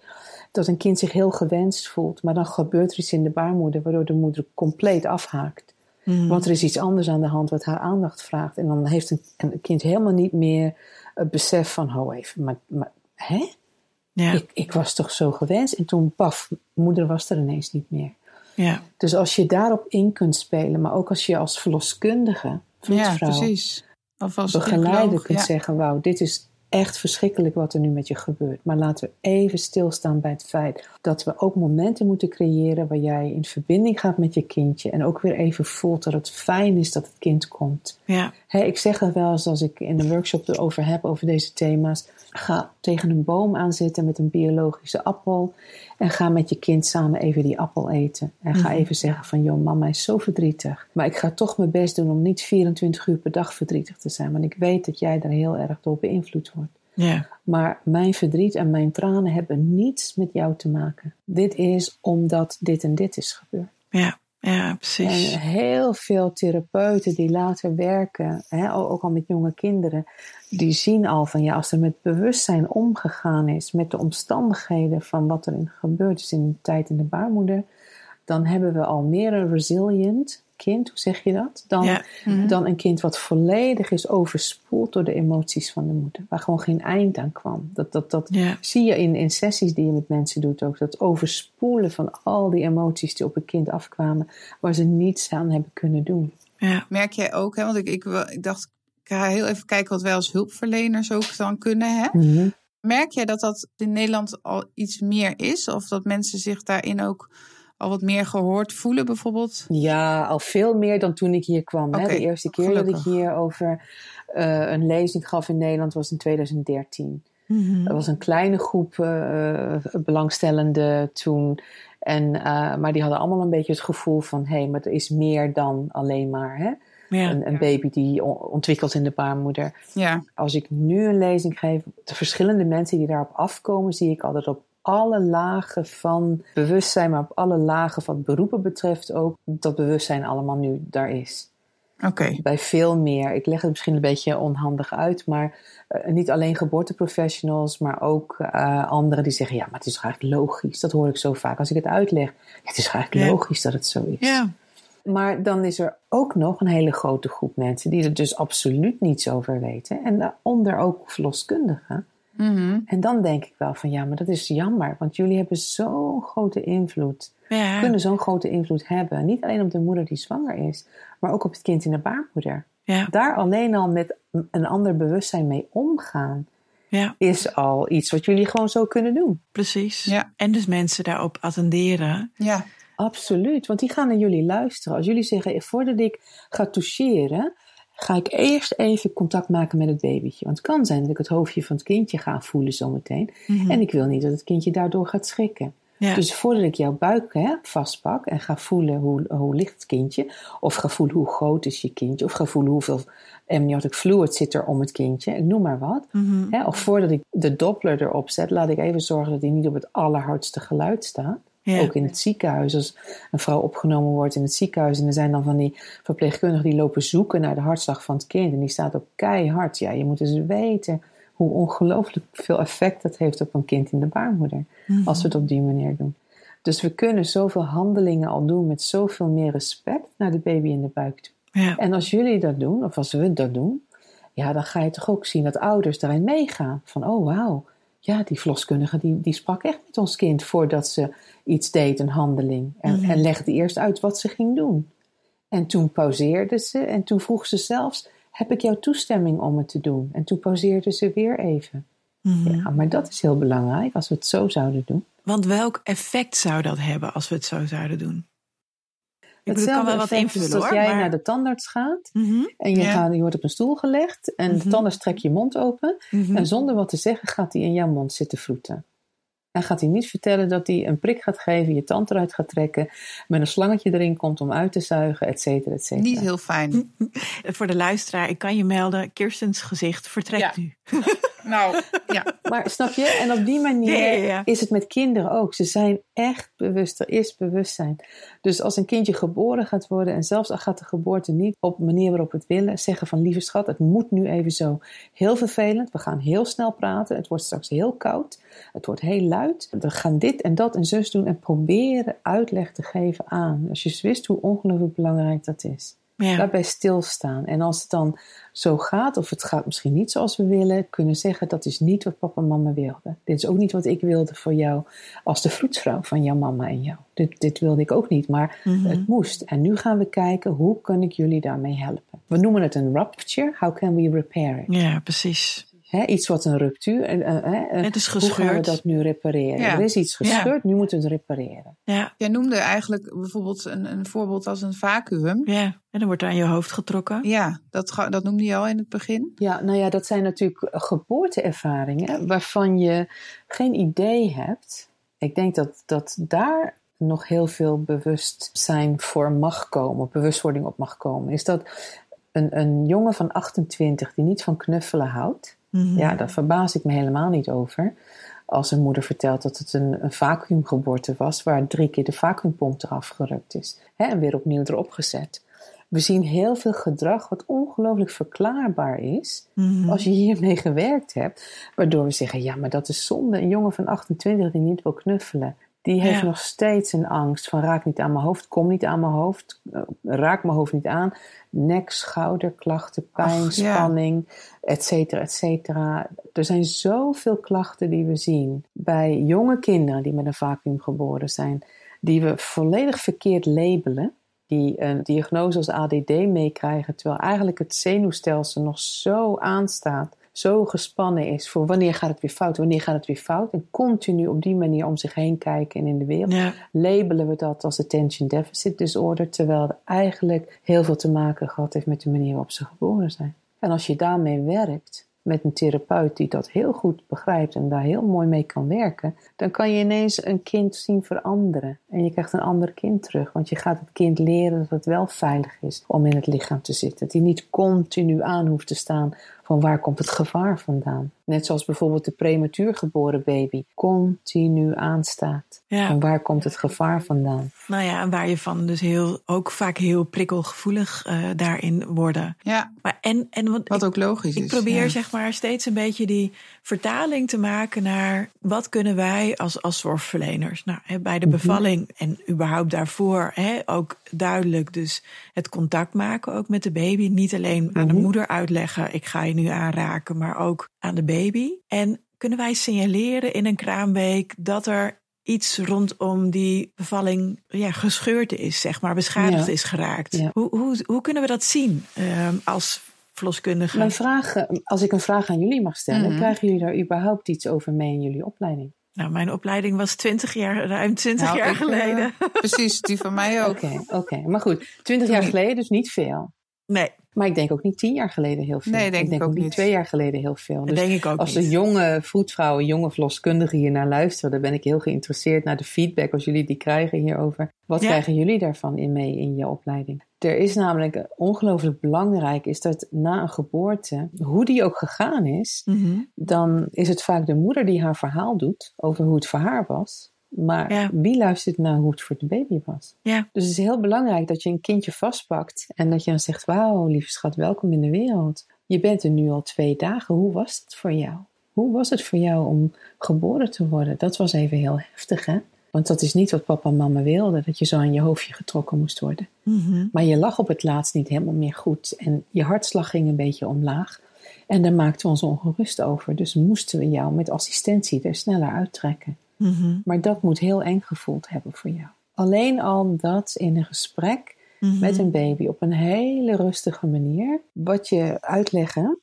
Dat een kind zich heel gewenst voelt. Maar dan gebeurt er iets in de baarmoeder, waardoor de moeder compleet afhaakt. Mhm. Want er is iets anders aan de hand wat haar aandacht vraagt. En dan heeft een, een kind helemaal niet meer het besef van, ho even, maar, maar hè? ja. Ik, ik was toch zo gewenst. En toen, paf, moeder was er ineens niet meer. ja. Dus als je daarop in kunt spelen, maar ook als je als verloskundige, Ja, vroedvrouw, precies. Of als begeleider kunt ja. zeggen, wauw, dit is echt verschrikkelijk wat er nu met je gebeurt. Maar laten we even stilstaan bij het feit dat we ook momenten moeten creëren waar jij in verbinding gaat met je kindje en ook weer even voelt dat het fijn is dat het kind komt. ja. Ik zeg dat wel eens als ik in een workshop erover heb, over deze thema's. Ga tegen een boom aan zitten met een biologische appel. En ga met je kind samen even die appel eten. En ga even zeggen van, joh, mama is zo verdrietig. Maar ik ga toch mijn best doen om niet 24 uur per dag verdrietig te zijn. Want ik weet dat jij daar heel erg door beïnvloed wordt. Maar mijn verdriet en mijn tranen hebben niets met jou te maken. Dit is omdat dit en dit is gebeurd. ja. Ja, precies. En heel veel therapeuten die later werken, hè, ook al met jonge kinderen, die zien al van ja, als er met bewustzijn omgegaan is met de omstandigheden van wat er gebeurd is in de tijd in de baarmoeder, dan hebben we al meer een resilient kind, hoe zeg je dat? Dan, Ja. Mhm. dan een kind wat volledig is overspoeld door de emoties van de moeder, waar gewoon geen eind aan kwam. Dat, dat, dat Ja. zie je in, in sessies die je met mensen doet ook, dat overspoelen van al die emoties die op een kind afkwamen, waar ze niets aan hebben kunnen doen. Ja. Merk jij ook, hè, want ik, ik, wil- ik dacht, ik ga heel even kijken wat wij als hulpverleners ook dan kunnen. Hè? Merk jij dat dat in Nederland al iets meer is? Of dat mensen zich daarin ook al wat meer gehoord voelen bijvoorbeeld? Ja, al veel meer dan toen ik hier kwam. hè. De eerste keer dat ik hier over eh, een lezing gaf in Nederland was in 2013. Mhm. Er was een kleine groep eh, belangstellenden toen. En, eh, maar die hadden allemaal een beetje het gevoel van... hé, hey, maar er is meer dan alleen maar. Hè? Ja. Een, een baby die on- ontwikkelt in de baarmoeder. Ja, Als ik nu een lezing geef, de verschillende mensen die daarop afkomen, zie ik altijd op alle lagen van bewustzijn, maar op alle lagen wat beroepen betreft ook, dat bewustzijn allemaal nu daar is. oké. Bij veel meer. Ik leg het misschien een beetje onhandig uit, maar eh, niet alleen geboorteprofessionals, maar ook eh, anderen die zeggen: ja, maar het is eigenlijk logisch. Dat hoor ik zo vaak als ik het uitleg. Ja, het is eigenlijk logisch dat het zo is. Ja. Maar dan is er ook nog een hele grote groep mensen die er dus absoluut niets over weten. En daaronder ook verloskundigen. Mhm. En dan denk ik wel van ja, maar dat is jammer. Want jullie hebben zo'n grote invloed. Ja. Kunnen zo'n grote invloed hebben. Niet alleen op de moeder die zwanger is, maar ook op het kind in de baarmoeder. Ja. Daar alleen al met een ander bewustzijn mee omgaan, ja, is al iets wat jullie gewoon zo kunnen doen. precies. Ja. En dus mensen daarop attenderen. Ja, Absoluut, want die gaan naar jullie luisteren. Als jullie zeggen, voordat ik ga toucheren, ga ik eerst even contact maken met het babytje. Want het kan zijn dat ik het hoofdje van het kindje ga voelen zometeen. En ik wil niet dat het kindje daardoor gaat schrikken. Ja. Dus voordat ik jouw buik hè, vastpak en ga voelen hoe, hoe ligt het kindje, of ga voelen hoe groot is je kindje, of ga voelen hoeveel amniotic fluid zit er om het kindje, ik noem maar wat. Mhm. Hè, of voordat ik de doppler erop zet, laat ik even zorgen dat hij niet op het allerhardste geluid staat. Ja. Ook in het ziekenhuis, als een vrouw opgenomen wordt in het ziekenhuis en er zijn dan van die verpleegkundigen die lopen zoeken naar de hartslag van het kind en die staat ook keihard. Ja, je moet dus weten hoe ongelooflijk veel effect dat heeft op een kind in de baarmoeder, als we het op die manier doen. Dus we kunnen zoveel handelingen al doen met zoveel meer respect naar de baby in de buik toe. Ja. En als jullie dat doen, of als we dat doen, ja, dan ga je toch ook zien dat ouders daarin meegaan. Van, oh wauw, ja, die verloskundige die, die sprak echt met ons kind voordat ze iets deed, een handeling. En, en legde eerst uit wat ze ging doen. En toen pauzeerde ze en toen vroeg ze zelfs, heb ik jouw toestemming om het te doen? En toen pauzeerde ze weer even. Mhm. Ja, maar dat is heel belangrijk als we het zo zouden doen. Want welk effect zou dat hebben als we het zo zouden doen? Ik bedoel, kan wel wat invullen als hoor. jij maar... naar de tandarts gaat Mhm. en je, Ja. gaat, je wordt op een stoel gelegd en de tandarts trekt je mond open. Mhm. En zonder wat te zeggen gaat hij in jouw mond zitten vroeten. En gaat hij niet vertellen dat hij een prik gaat geven, je tand eruit gaat trekken, met een slangetje erin komt om uit te zuigen, et cetera, et cetera. niet heel fijn. Voor de luisteraar, ik kan je melden, Kirstens gezicht vertrekt Ja. nu. Nou, ja. Maar snap je? En op die manier Ja, ja, ja. is het met kinderen ook. Ze zijn echt bewust. Er is bewustzijn. Dus als een kindje geboren gaat worden en zelfs al gaat de geboorte niet op de manier waarop we het willen, zeggen van lieve schat, het moet nu even zo. Heel vervelend. We gaan heel snel praten. Het wordt straks heel koud. Het wordt heel luid. We gaan dit en dat en zus doen en proberen uitleg te geven aan. Als je wist hoe ongelooflijk belangrijk dat is. Ja. Daarbij stilstaan. En als het dan zo gaat, of het gaat misschien niet zoals we willen, kunnen zeggen dat is niet wat papa en mama wilden. Dit is ook niet wat ik wilde voor jou als de vroedsvrouw van jouw mama en jou. Dit, dit wilde ik ook niet, maar Mhm. het moest. En nu gaan we kijken, hoe kan ik jullie daarmee helpen? We noemen het een rupture. How can we repair it? ja, precies. Hè, iets wat een ruptuur. en eh, eh, Het is Hoe gaan we gescheurd. dat nu repareren? Ja. Er is iets Ja. gescheurd, nu moeten we het repareren. Ja, Jij noemde eigenlijk bijvoorbeeld een, een voorbeeld als een vacuüm. ja. En dan wordt er aan je hoofd getrokken. Ja, dat, dat noemde je al in het begin. Ja, nou ja, dat zijn natuurlijk geboorteervaringen waarvan je geen idee hebt. Ik denk dat, dat daar nog heel veel bewustzijn voor mag komen, bewustwording op mag komen. Is dat een, een jongen van 28 die niet van knuffelen houdt, Mhm. ja, daar verbaas ik me helemaal niet over. Als een moeder vertelt dat het een, een vacuümgeboorte was, waar drie keer de vacuümpomp eraf gerukt is hè, en weer opnieuw erop gezet. We zien heel veel gedrag wat ongelooflijk verklaarbaar is Mhm. als je hiermee gewerkt hebt, waardoor we zeggen: ja, maar dat is zonde. Een jongen van 28 die niet wil knuffelen, die heeft Ja. nog steeds een angst van raak niet aan mijn hoofd, kom niet aan mijn hoofd, eh, raak mijn hoofd niet aan. Nek, schouderklachten, pijn, Ach, ja. spanning, et cetera, et cetera. Er zijn zoveel klachten die we zien bij jonge kinderen die met een vacuüm geboren zijn, die we volledig verkeerd labelen die een diagnose als ADD meekrijgen, terwijl eigenlijk het zenuwstelsel nog zo aanstaat, zo gespannen is voor wanneer gaat het weer fout, wanneer gaat het weer fout, en continu op die manier om zich heen kijken en in de wereld, Ja, labelen we dat als attention deficit disorder, terwijl het eigenlijk heel veel te maken gehad heeft met de manier waarop ze geboren zijn. En als je daarmee werkt, met een therapeut die dat heel goed begrijpt en daar heel mooi mee kan werken, dan kan je ineens een kind zien veranderen. En je krijgt een ander kind terug, want je gaat het kind leren dat het wel veilig is om in het lichaam te zitten. Dat hij niet continu aan hoeft te staan van waar komt het gevaar vandaan. Net zoals bijvoorbeeld de prematuur geboren baby continu aanstaat. Ja. Van waar komt het gevaar vandaan? Nou ja, en waar je van dus heel, ook vaak heel prikkelgevoelig eh, daarin worden. Ja, Maar en, en wat, wat ik, ook logisch ik is. probeer ja. zeg maar steeds een beetje die vertaling te maken naar wat kunnen wij als, als zorgverleners. Nou, hè, bij de Mhm. bevalling en überhaupt daarvoor hè, ook duidelijk dus het contact maken ook met de baby. Niet alleen aan de Mhm. moeder uitleggen, ik ga je nu aanraken, maar ook aan de baby. En kunnen wij signaleren in een kraamweek dat er iets rondom die bevalling ja, gescheurd is, zeg maar, beschadigd Ja. is geraakt. Ja. Hoe, hoe, hoe kunnen we dat zien ehm, als verloskundige? Mijn vraag, eh, als ik een vraag aan jullie mag stellen, Mhm. krijgen jullie daar überhaupt iets over mee in jullie opleiding? Nou, mijn opleiding was 20 jaar, ruim 20 Nou, jaar ik, eh, geleden. Precies, die van mij ook. Oké, oké. Maar goed, twintig jaar Nee. geleden dus niet veel. Nee, Maar ik denk ook niet tien jaar geleden heel veel. Nee, denk ik denk ik ook niet niet. twee jaar geleden heel veel. Dus denk ik ook als de jonge voetvrouwen, jonge verloskundigen hier naar luisteren, dan ben ik heel geïnteresseerd naar de feedback als jullie die krijgen hierover. Wat Ja. krijgen jullie daarvan in mee in je opleiding? Er is namelijk ongelooflijk belangrijk, is dat na een geboorte, hoe die ook gegaan is, Mhm. dan is het vaak de moeder die haar verhaal doet over hoe het voor haar was. Maar Ja. wie luistert naar hoe het voor de baby was? Ja. Dus het is heel belangrijk dat je een kindje vastpakt en dat je dan zegt: Wauw, lieve schat, welkom in de wereld. Je bent er nu al twee dagen. Hoe was het voor jou? Hoe was het voor jou om geboren te worden? Dat was even heel heftig, hè? Want dat is niet wat papa en mama wilden, dat je zo aan je hoofdje getrokken moest worden. Mhm. Maar je lag op het laatst niet helemaal meer goed en je hartslag ging een beetje omlaag. En daar maakten we ons ongerust over. Dus moesten we jou met assistentie er sneller uittrekken. Mhm. Maar dat moet heel eng gevoeld hebben voor jou. Alleen al dat in een gesprek Mhm. met een baby op een hele rustige manier. Wat je uitleggen,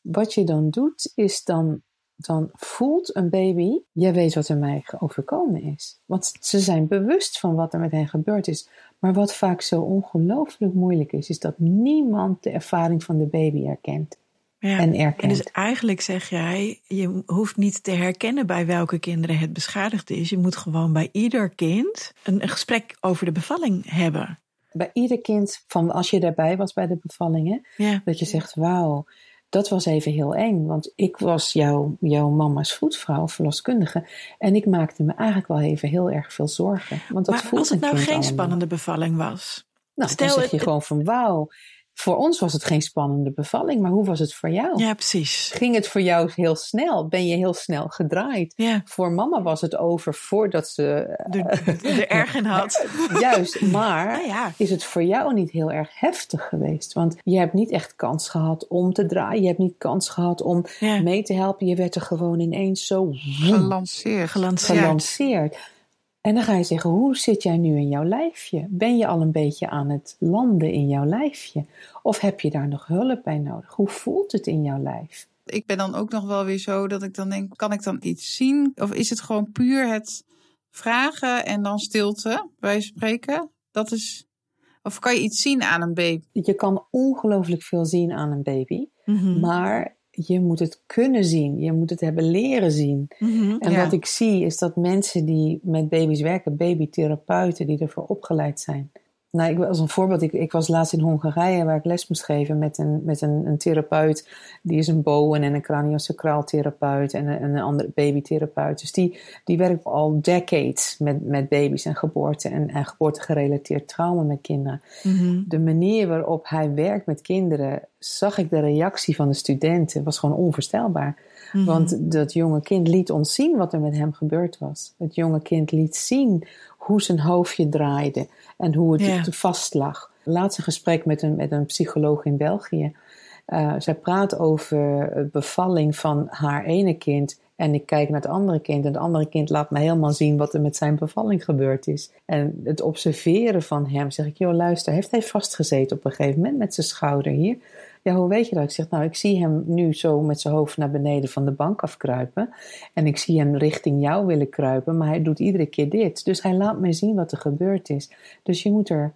wat je dan doet, is dan, dan voelt een baby, jij weet wat er mij overkomen is. Want ze zijn bewust van wat er met hen gebeurd is. Maar wat vaak zo ongelooflijk moeilijk is, is dat niemand de ervaring van de baby erkent Ja. en En erkent. dus eigenlijk zeg jij, je hoeft niet te herkennen bij welke kinderen het beschadigd is. Je moet gewoon bij ieder kind een, een gesprek over de bevalling hebben. Bij ieder kind, van als je daarbij was bij de bevallingen, Ja, Dat je zegt, wauw, dat was even heel eng. Want ik was jouw, jouw mama's voetvrouw, verloskundige. En ik maakte me eigenlijk wel even heel erg veel zorgen. Want dat maar als het nou geen allemaal. spannende bevalling was. Nou, Stel dan zeg je het- gewoon van wauw. Voor ons was het geen spannende bevalling, maar hoe was het voor jou? Ja, precies. Ging het voor jou heel snel? Ben je heel snel gedraaid? Ja, Voor mama was het over voordat ze. er, er erg in had. Juist, maar Nou ja, is het voor jou niet heel erg heftig geweest. Want je hebt niet echt kans gehad om te draaien. Je hebt niet kans gehad om ja. mee te helpen. Je werd er gewoon ineens zo gelanceerd. gelanceerd. En dan ga je zeggen, hoe zit jij nu in jouw lijfje? Ben je al een beetje aan het landen in jouw lijfje? Of heb je daar nog hulp bij nodig? Hoe voelt het in jouw lijf? Ik ben dan ook nog wel weer zo dat ik dan denk, kan ik dan iets zien? Of is het gewoon puur het vragen en dan stilte, bij spreken? Dat is, of kan je iets zien aan een baby? Je kan ongelooflijk veel zien aan een baby. Mhm. Maar je moet het kunnen zien. Je moet het hebben leren zien. Mhm. En Ja. wat ik zie is dat mensen die met baby's werken, babytherapeuten die ervoor opgeleid zijn. Nou, ik, als een voorbeeld, ik, ik was laatst in Hongarije waar ik les moest geven met een, met een, een therapeut. Die is een bowen en een craniosacraal therapeut en een, en een andere babytherapeut. Dus die, die werkt al decades met, met baby's en geboorte en, en geboortegerelateerd trauma met kinderen Mhm. de manier waarop hij werkt met kinderen, zag ik de reactie van de studenten, was gewoon onvoorstelbaar. Mhm. Want dat jonge kind liet ons zien wat er met hem gebeurd was. Het jonge kind liet zien hoe zijn hoofdje draaide en hoe het Ja. vast lag. Laatst een gesprek met een, met een psycholoog in België. Eh, zij praat over de bevalling van haar ene kind. En ik kijk naar het andere kind. En het andere kind laat me helemaal zien wat er met zijn bevalling gebeurd is. En het observeren van hem, zeg ik, joh, luister, heeft hij vastgezeten op een gegeven moment met zijn schouder hier? Ja, hoe weet je dat? Ik zeg, nou, ik zie hem nu zo met zijn hoofd naar beneden van de bank afkruipen. En ik zie hem richting jou willen kruipen, maar hij doet iedere keer dit. Dus hij laat mij zien wat er gebeurd is. Dus je moet er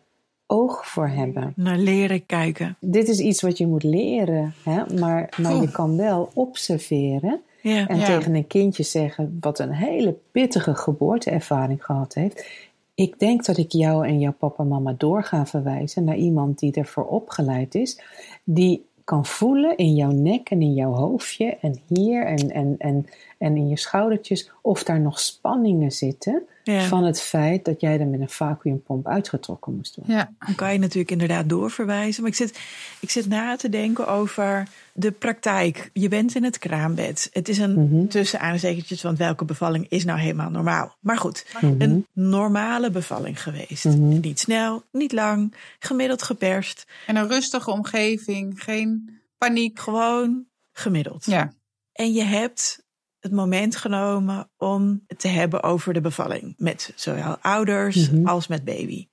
oog voor hebben. Naar leren kijken. Dit is iets wat je moet leren, hè? maar, maar je kan wel observeren. Ja. En Ja. tegen een kindje zeggen wat een hele pittige geboorteervaring gehad heeft. Ik denk dat ik jou en jouw papa en mama door ga verwijzen naar iemand die ervoor opgeleid is. Die kan voelen in jouw nek en in jouw hoofdje en hier en, en, en, en in je schoudertjes of daar nog spanningen zitten Ja. van het feit dat jij er met een vacuümpomp uitgetrokken moest worden. Ja, Dan kan je natuurlijk inderdaad doorverwijzen. Maar ik zit, ik zit na te denken over de praktijk. Je bent in het kraambed. Het is een tussen aanzekertjes, want welke bevalling is nou helemaal normaal? Maar goed, Mhm. een normale bevalling geweest. Mhm. Niet snel, niet lang, gemiddeld geperst. en een rustige omgeving, geen paniek. Gewoon gemiddeld. Ja, En je hebt het moment genomen om het te hebben over de bevalling. Met zowel ouders Mhm. als met baby.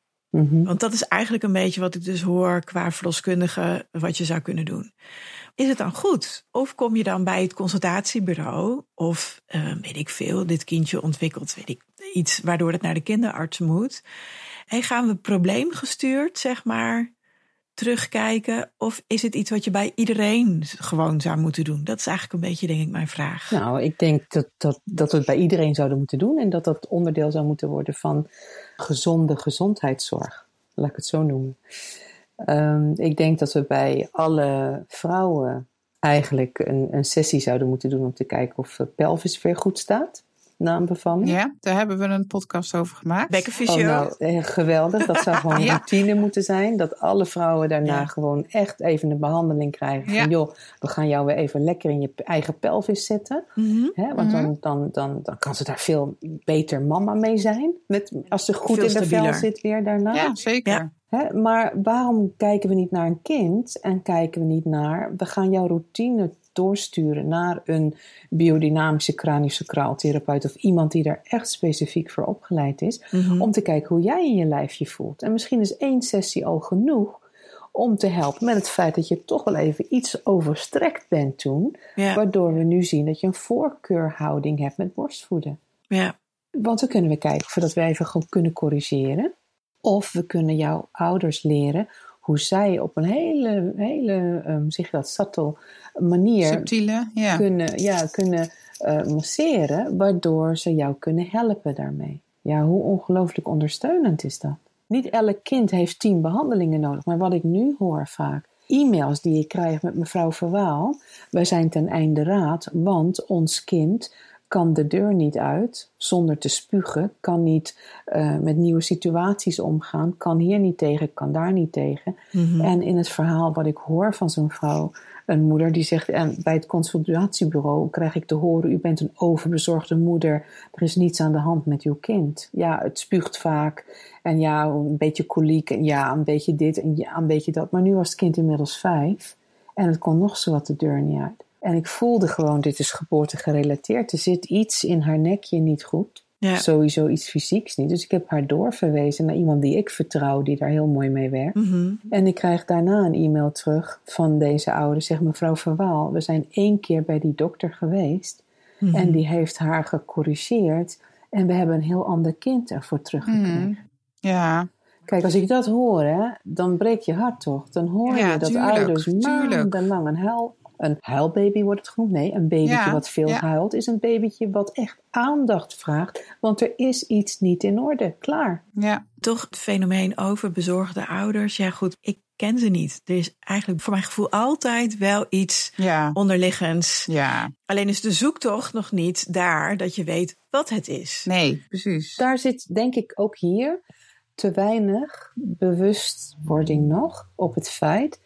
Want dat is eigenlijk een beetje wat ik dus hoor qua verloskundige wat je zou kunnen doen. Is het dan goed? Of kom je dan bij het consultatiebureau? Of eh, weet ik veel, dit kindje ontwikkelt weet ik, iets waardoor het naar de kinderarts moet. En gaan we probleemgestuurd, zeg maar, terugkijken? Of is het iets wat je bij iedereen gewoon zou moeten doen? Dat is eigenlijk een beetje, denk ik, mijn vraag. Nou, ik denk dat, dat, dat we het bij iedereen zouden moeten doen en dat dat onderdeel zou moeten worden van gezonde gezondheidszorg. Laat ik het zo noemen. Ehm, ik denk dat we bij alle vrouwen eigenlijk een, een sessie zouden moeten doen om te kijken of de pelvis weer goed staat na een bevalling. ja, daar hebben we een podcast over gemaakt. Oh, Bekkenfysio. nou, eh, geweldig. Dat zou gewoon Ja. routine moeten zijn. Dat alle vrouwen daarna Ja. gewoon echt even een behandeling krijgen. Van joh, we gaan jou weer even lekker in je eigen pelvis zetten. Mhm. Hè? Want Mhm. dan, dan, dan, dan kan ze daar veel beter mama mee zijn. Met, als ze goed Veel in de vel zit weer daarna. Ja, zeker. Hè? Maar waarom kijken we niet naar een kind en kijken we niet naar... we gaan jouw routine doorsturen naar een biodynamische craniosacraal therapeut... of iemand die daar echt specifiek voor opgeleid is... Mhm. om te kijken hoe jij in je lijfje voelt. En misschien is één sessie al genoeg om te helpen met het feit dat je toch wel even iets overstrekt bent toen... Ja, Waardoor we nu zien dat je een voorkeurhouding hebt met borstvoeden. ja. Want dan kunnen we kijken of we even gewoon kunnen corrigeren. Of we kunnen jouw ouders leren hoe zij op een hele, hele ehm, zeg dat, subtle manier Subtiele, ja. kunnen, ja, kunnen eh, masseren. Waardoor ze jou kunnen helpen daarmee. Ja, hoe ongelooflijk ondersteunend is dat? Niet elk kind heeft tien behandelingen nodig. Maar wat ik nu hoor vaak, e-mails die ik krijg met mevrouw Verwaal. Wij zijn ten einde raad, want ons kind kan de deur niet uit zonder te spugen, kan niet eh, met nieuwe situaties omgaan, kan hier niet tegen, kan daar niet tegen. Mhm. En in het verhaal wat ik hoor van zo'n vrouw, een moeder die zegt, en bij het consultatiebureau krijg ik te horen, u bent een overbezorgde moeder, er is niets aan de hand met uw kind. Ja, het spuugt vaak en ja, een beetje koliek en ja, een beetje dit en ja, een beetje dat. Maar nu was het kind inmiddels vijf en het kon nog zo wat de deur niet uit. En ik voelde gewoon, dit is geboorte gerelateerd. Er zit iets in haar nekje niet goed. Ja. Sowieso iets fysieks niet. Dus ik heb haar doorverwezen naar iemand die ik vertrouw, die daar heel mooi mee werkt. Mhm. En ik krijg daarna een e-mail terug van deze ouder. Zeg mevrouw Verwaal, we zijn één keer bij die dokter geweest. Mhm. En die heeft haar gecorrigeerd. En we hebben een heel ander kind ervoor teruggekregen. Mhm. Ja, Kijk, als ik dat hoor, hè, dan breekt je hart toch? Dan hoor Ja, je dat tuurlijk, ouders tuurlijk. maandenlang een huil... Een huilbaby wordt het genoemd. Nee, een babytje Ja, wat veel ja. huilt... is een babytje wat echt aandacht vraagt. Want er is iets niet in orde. Klaar. ja. toch het fenomeen over bezorgde ouders. Ja, goed, ik ken ze niet. Er is eigenlijk voor mijn gevoel altijd wel iets Ja, onderliggends. ja. Alleen is de zoektocht nog niet daar dat je weet wat het is. Nee, precies. Daar zit denk ik ook hier te weinig bewustwording nog op het feit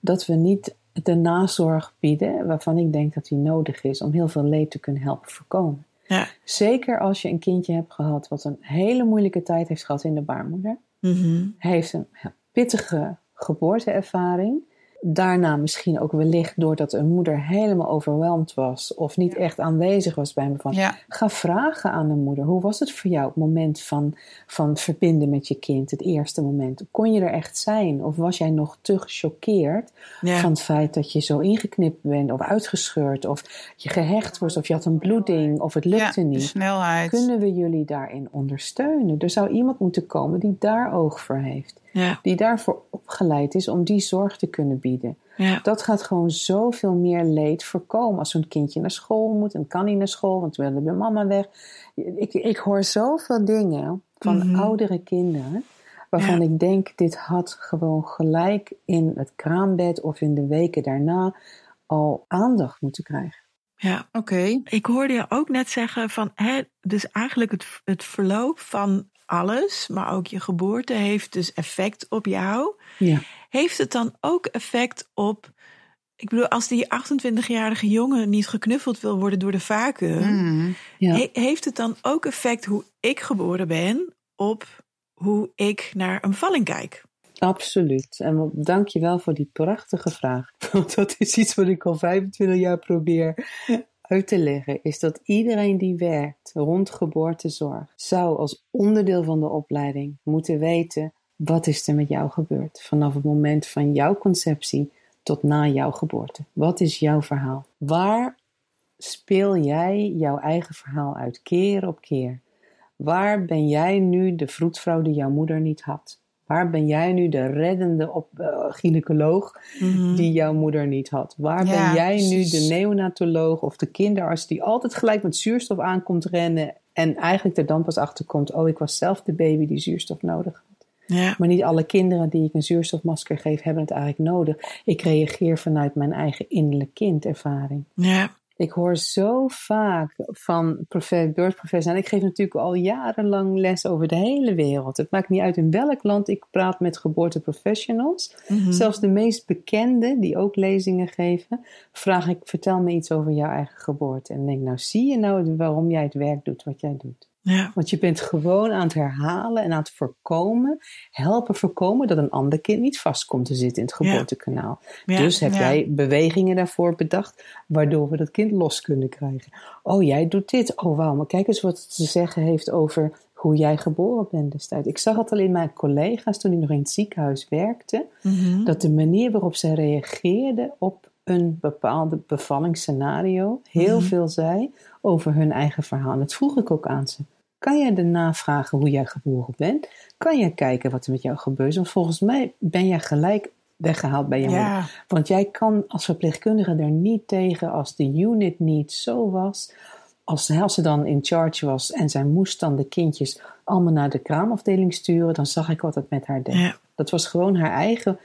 dat we niet de nazorg bieden waarvan ik denk dat die nodig is om heel veel leed te kunnen helpen voorkomen. Ja. Zeker als je een kindje hebt gehad wat een hele moeilijke tijd heeft gehad in de baarmoeder, Mhm. heeft een pittige geboorteervaring daarna misschien ook wellicht doordat een moeder helemaal overweldigd was of niet echt aanwezig was bij me van Ja. ga vragen aan een moeder. Hoe was het voor jou het moment van, van verbinden met je kind het eerste moment? Kon je er echt zijn of was jij nog te gechoqueerd Ja. van het feit dat je zo ingeknipt bent of uitgescheurd of je gehecht was of je had een bloeding of het lukte de niet? snelheid. kunnen we jullie daarin ondersteunen? Er zou iemand moeten komen die daar oog voor heeft Ja. die daarvoor opgeleid is om die zorg te kunnen bieden. Ja. Dat gaat gewoon zoveel meer leed voorkomen. Als zo'n kindje naar school moet en kan niet naar school, want we willen bij mama weg. Ik, ik hoor zoveel dingen van Mhm. oudere kinderen waarvan Ja. ik denk, dit had gewoon gelijk in het kraambed of in de weken daarna al aandacht moeten krijgen. ja. Oké. Ik hoorde je ook net zeggen van, hè, dus eigenlijk het, het verloop van alles, maar ook je geboorte, heeft dus effect op jou. Ja. Heeft het dan ook effect op, ik bedoel, als die 28-jarige jongen niet geknuffeld wil worden door de vacuüm, Mhm. Ja. he- heeft het dan ook effect hoe ik geboren ben op hoe ik naar een bevalling kijk? Absoluut. En dank je wel voor die prachtige vraag. Want dat is iets wat ik al 25 jaar probeer uit te leggen. Is dat iedereen die werkt rond geboortezorg zou als onderdeel van de opleiding moeten weten wat is er met jou gebeurd. Vanaf het moment van jouw conceptie tot na jouw geboorte. Wat is jouw verhaal? Waar speel jij jouw eigen verhaal uit keer op keer? Waar ben jij nu de vroedvrouw die jouw moeder niet had? Waar ben jij nu de reddende op, eh, gynaecoloog die jouw moeder niet had? Waar Ja, ben jij precies. nu de neonatoloog of de kinderarts die altijd gelijk met zuurstof aankomt rennen en eigenlijk er dan pas achter komt: oh, ik was zelf de baby die zuurstof nodig had. Ja, Maar niet alle kinderen die ik een zuurstofmasker geef, hebben het eigenlijk nodig. Ik reageer vanuit mijn eigen innerlijk kindervaring. ja, Ik hoor zo vaak van profe- beurtprofessors. En ik geef natuurlijk al jarenlang les over de hele wereld. Het maakt niet uit in welk land ik praat met geboorteprofessionals. Mhm. Zelfs de meest bekende, die ook lezingen geven, vraag ik: vertel me iets over jouw eigen geboorte. En denk, nou zie je nou waarom jij het werk doet wat jij doet. Ja, Want je bent gewoon aan het herhalen en aan het voorkomen, helpen voorkomen dat een ander kind niet vast komt te zitten in het geboortekanaal. ja. dus heb jij bewegingen daarvoor bedacht, waardoor we dat kind los kunnen krijgen. Oh, jij doet dit. Oh, wauw, maar kijk eens wat het te zeggen heeft over hoe jij geboren bent destijds. Ik zag het al in mijn collega's toen ik nog in het ziekenhuis werkte, Mhm. dat de manier waarop zij reageerden op een bepaalde bevallingsscenario heel veel zei over hun eigen verhaal. En dat vroeg ik ook aan ze. Kan jij daarna vragen hoe jij geboren bent? Kan jij kijken wat er met jou gebeurt? Want volgens mij ben jij gelijk weggehaald bij je Ja. moeder. Want jij kan als verpleegkundige er niet tegen als de unit niet zo was. Als, als ze dan in charge was en zij moest dan de kindjes allemaal naar de kraamafdeling sturen, dan zag ik wat het met haar deed. Ja. Dat was gewoon haar eigen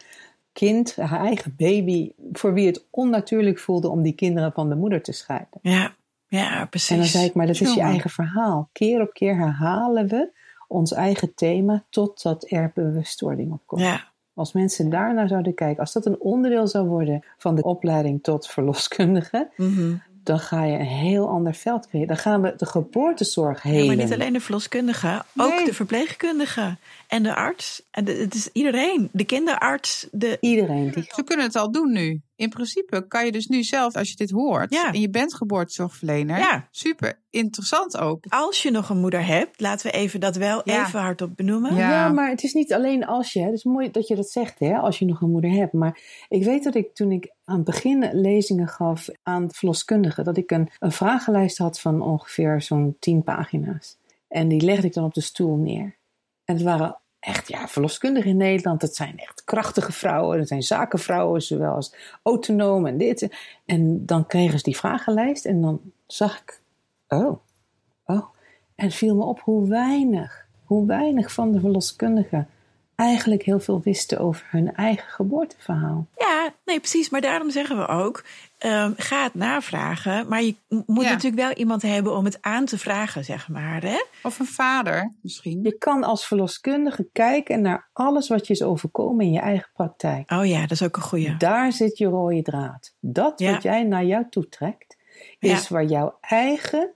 kind, haar eigen baby, voor wie het onnatuurlijk voelde om die kinderen van de moeder te scheiden. Ja, ja, precies. En dan zei ik, maar dat is je eigen verhaal. Keer op keer herhalen we ons eigen thema totdat er bewustwording op komt. Ja, Als mensen daarnaar zouden kijken, als dat een onderdeel zou worden van de opleiding tot verloskundige, mhm. dan ga je een heel ander veld creëren. Dan gaan we de geboortezorg helen. Ja, maar niet alleen de verloskundige, ook Nee. de verpleegkundige en de arts. En de, het is iedereen. De kinderarts, de... Iedereen die Ze kunnen het al doen nu. In principe kan je dus nu zelf, als je dit hoort Ja. en je bent geboortezorgverlener, Ja. super interessant ook. Als je nog een moeder hebt, laten we even dat wel Ja. even hardop benoemen. Ja. Ja. maar het is niet alleen als je. Het is mooi dat je dat zegt, hè, als je nog een moeder hebt. Maar ik weet dat ik toen ik aan het begin lezingen gaf aan verloskundigen, dat ik een, een vragenlijst had van ongeveer zo'n tien pagina's. En die legde ik dan op de stoel neer. En het waren echt, ja, verloskundigen in Nederland, dat zijn echt krachtige vrouwen. Dat zijn zakenvrouwen, zowel als autonoom en dit. En dan kregen ze die vragenlijst en dan zag ik, oh, oh. En viel me op hoe weinig, hoe weinig van de verloskundigen eigenlijk heel veel wisten over hun eigen geboorteverhaal. Ja, nee, precies. Maar daarom zeggen we ook, ehm, ga het navragen. Maar je moet Ja. natuurlijk wel iemand hebben om het aan te vragen, zeg maar. Hè? Of een vader misschien. Je kan als verloskundige kijken naar alles wat je is overkomen in je eigen praktijk. Oh ja, dat is ook een goeie. Daar zit je rode draad. Dat Ja. wat jij naar jou toe trekt, is waar jouw eigen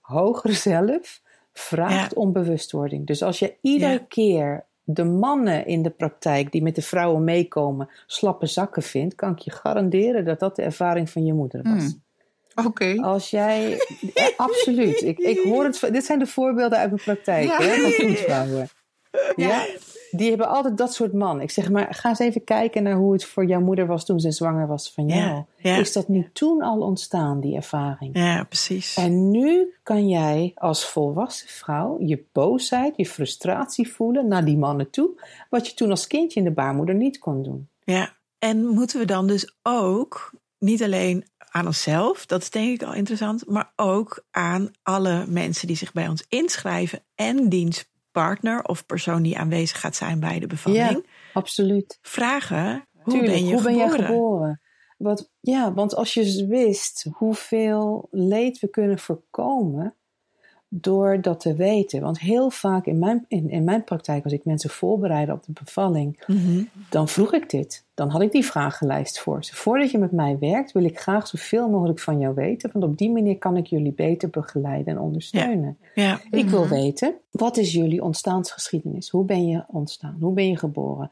hogere zelf vraagt Ja. om bewustwording. Dus als je iedere Ja. keer de mannen in de praktijk die met de vrouwen meekomen slappe zakken vindt, kan ik je garanderen dat dat de ervaring van je moeder was. Hmm. Oké. Als jij, absoluut. Ik, ik hoor het. Dit zijn de voorbeelden uit mijn praktijk Ja. hè, van voetvrouwen. Ja. die hebben altijd dat soort man. Ik zeg maar, ga eens even kijken naar hoe het voor jouw moeder was toen ze zwanger was van jou. Ja, ja. Is dat nu toen al ontstaan, die ervaring? Ja, precies. En nu kan jij als volwassen vrouw je boosheid, je frustratie voelen naar die mannen toe, wat je toen als kindje in de baarmoeder niet kon doen. Ja, en moeten we dan dus ook niet alleen aan onszelf, dat is denk ik al interessant, maar ook aan alle mensen die zich bij ons inschrijven en diens partner of persoon die aanwezig gaat zijn bij de bevalling, absoluut. vragen hoe Tuurlijk, ben je hoe ben geboren? jij geboren? Wat, ja, want als je wist hoeveel leed we kunnen voorkomen door dat te weten. Want heel vaak in mijn, in, in mijn praktijk, als ik mensen voorbereidde op de bevalling, Mhm. dan vroeg ik dit. Dan had ik die vragenlijst voor ze. Voordat je met mij werkt, wil ik graag zoveel mogelijk van jou weten. Want op die manier kan ik jullie beter begeleiden en ondersteunen. Ja, Ik wil Mhm. weten, wat is jullie ontstaansgeschiedenis? Hoe ben je ontstaan? Hoe ben je geboren?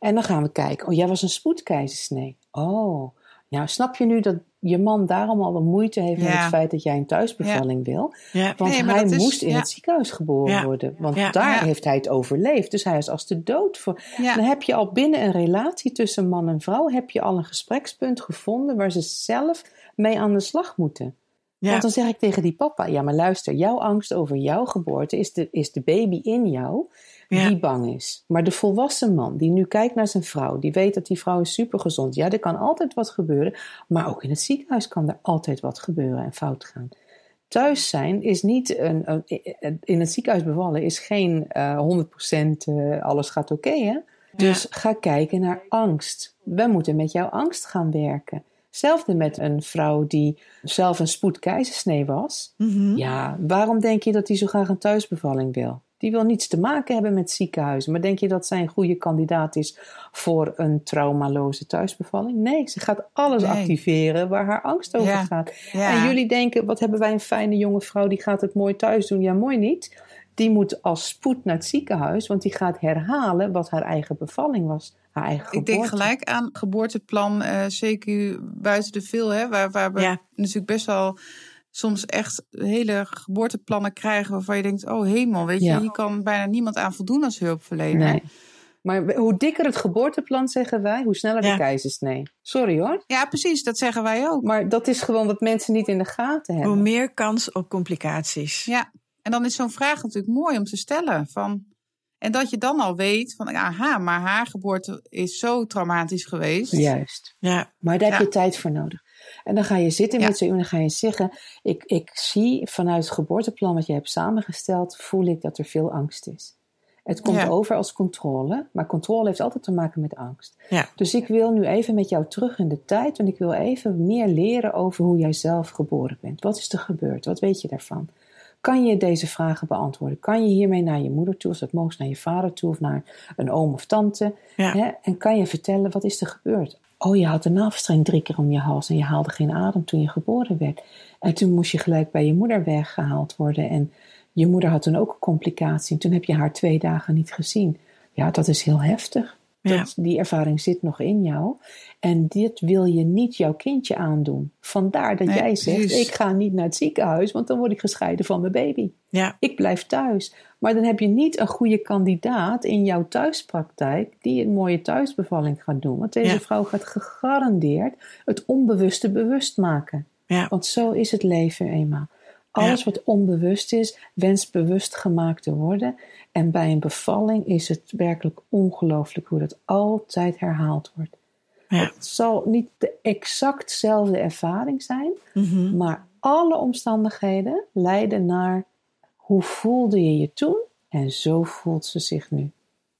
En dan gaan we kijken. Oh, jij was een spoedkeizersnee. Oh, nou snap je nu dat je man daarom al een moeite heeft met Ja. het feit dat jij een thuisbevalling wil? ja, Want Nee, hij is- moest in het ziekenhuis geboren worden. Want daar heeft hij het overleefd. Dus hij is als de dood voor. Dan heb je al binnen een relatie tussen man en vrouw... heb je al een gesprekspunt gevonden... waar ze zelf mee aan de slag moeten. Want dan zeg ik tegen die papa: ja, maar luister, jouw angst over jouw geboorte is de, is de baby in jou Ja. die bang is. Maar de volwassen man die nu kijkt naar zijn vrouw, die weet dat die vrouw is supergezond. Ja, er kan altijd wat gebeuren, maar ook in het ziekenhuis kan er altijd wat gebeuren en fout gaan. Thuis zijn is niet een, een- in het ziekenhuis bevallen is geen eh 100% eh, alles gaat oké, hè? Dus ga kijken naar angst. We moeten met jouw angst gaan werken. Hetzelfde met een vrouw die zelf een spoedkeizersnee was. Mhm. Ja, waarom denk je dat die zo graag een thuisbevalling wil? Die wil niets te maken hebben met ziekenhuizen. Maar denk je dat zij een goede kandidaat is voor een traumaloze thuisbevalling? Nee, ze gaat alles Nee. activeren waar haar angst over Ja. gaat. Ja. En jullie denken, wat hebben wij een fijne jonge vrouw, die gaat het mooi thuis doen. Ja, mooi niet. Die moet als spoed naar het ziekenhuis, want die gaat herhalen wat haar eigen bevalling was. Haar eigen Ik geboorte. denk gelijk aan geboorteplan, eh zeker buiten de veel, hè, waar, waar we Ja. natuurlijk best wel soms echt hele geboorteplannen krijgen waarvan je denkt, oh hemel, weet je, Ja. hier kan bijna niemand aan voldoen als hulpverlener. Nee. Maar hoe dikker het geboorteplan, zeggen wij, hoe sneller Ja. de keizersnee. Sorry hoor. Ja, precies, dat zeggen wij ook. Maar dat is gewoon wat mensen niet in de gaten Hoe hebben. meer kans op complicaties. Ja, en dan is zo'n vraag natuurlijk mooi om te stellen. Van, en dat je dan al weet van, aha, maar haar geboorte is zo traumatisch geweest. Juist. Ja, Maar daar heb Ja. je tijd voor nodig. En dan ga je zitten met ze en dan ga je zeggen: ik, ik zie vanuit het geboorteplan wat je hebt samengesteld, voel ik dat er veel angst is. Het komt Ja. over als controle, maar controle heeft altijd te maken met angst. ja, Dus ik wil nu even met jou terug in de tijd, want ik wil even meer leren over hoe jij zelf geboren bent. Wat is er gebeurd? Wat weet je daarvan? Kan je deze vragen beantwoorden? Kan je hiermee naar je moeder toe, of dat mogelijk naar je vader toe, of naar een oom of tante? ja. Hè? En kan je vertellen, wat is er gebeurd? Oh, je had de navelstreng drie keer om je hals en je haalde geen adem toen je geboren werd. En toen moest je gelijk bij je moeder weggehaald worden. En je moeder had toen ook een complicatie. En toen heb je haar twee dagen niet gezien. Ja, dat is heel heftig. Ja. Dat, die ervaring zit nog in jou. En dit wil je niet jouw kindje aandoen. Vandaar dat Nee, jij zegt, precies. ik ga niet naar het ziekenhuis, want dan word ik gescheiden van mijn baby. ja. Ik blijf thuis. Maar dan heb je niet een goede kandidaat in jouw thuispraktijk die een mooie thuisbevalling gaat doen. Want deze Ja. vrouw gaat gegarandeerd het onbewuste bewust maken. ja. Want zo is het leven eenmaal. Alles wat onbewust is, wenst bewust gemaakt te worden. En bij een bevalling is het werkelijk ongelooflijk hoe dat altijd herhaald wordt. Ja. Het zal niet de exactzelfde ervaring zijn, Mhm. maar alle omstandigheden leiden naar hoe voelde je je toen en zo voelt ze zich nu.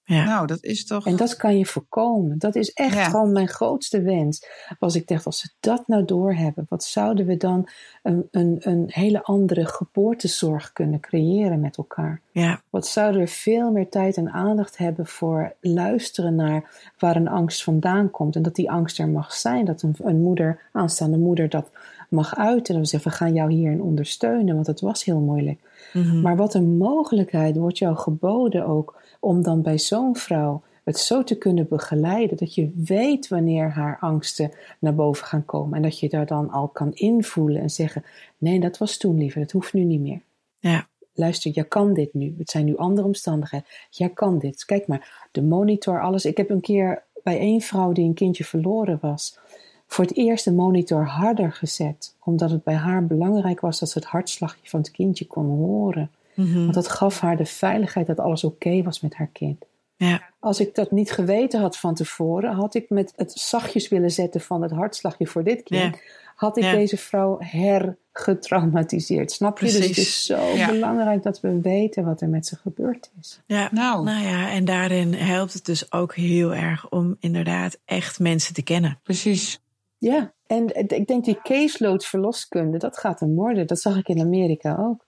Ja. Nou, dat is toch... En dat kan je voorkomen. Dat is echt Ja. gewoon mijn grootste wens. Was ik dacht, als ze dat nou doorhebben, wat zouden we dan een, een, een hele andere geboortezorg kunnen creëren met elkaar? ja. Wat zouden we veel meer tijd en aandacht hebben voor luisteren naar waar een angst vandaan komt. En dat die angst er mag zijn. Dat een, een moeder, aanstaande moeder, dat mag uiten. En we zeggen, we gaan jou hierin ondersteunen, want het was heel moeilijk. Mhm. Maar wat een mogelijkheid wordt jou geboden ook om dan bij zo'n vrouw het zo te kunnen begeleiden dat je weet wanneer haar angsten naar boven gaan komen en dat je daar dan al kan invoelen en zeggen: nee, dat was toen liever, dat hoeft nu niet meer. Ja. Luister, jij kan dit nu. Het zijn nu andere omstandigheden. Jij kan dit. Kijk maar, de monitor, alles. Ik heb een keer bij één vrouw die een kindje verloren was, voor het eerst de monitor harder gezet, omdat het bij haar belangrijk was dat ze het hartslagje van het kindje kon horen. Mhm. Want dat gaf haar de veiligheid dat alles oké was met haar kind. Ja. Als ik dat niet geweten had van tevoren, had ik met het zachtjes willen zetten van het hartslagje voor dit kind, Ja. had ik Ja. deze vrouw hergetraumatiseerd. Snap je? Dus het is zo Ja. belangrijk dat we weten wat er met ze gebeurd is. Ja. Nou. nou ja, en daarin helpt het dus ook heel erg om inderdaad echt mensen te kennen. Precies. Ja, en ik denk die caseload verloskunde, dat gaat hem worden. Dat zag ik in Amerika ook.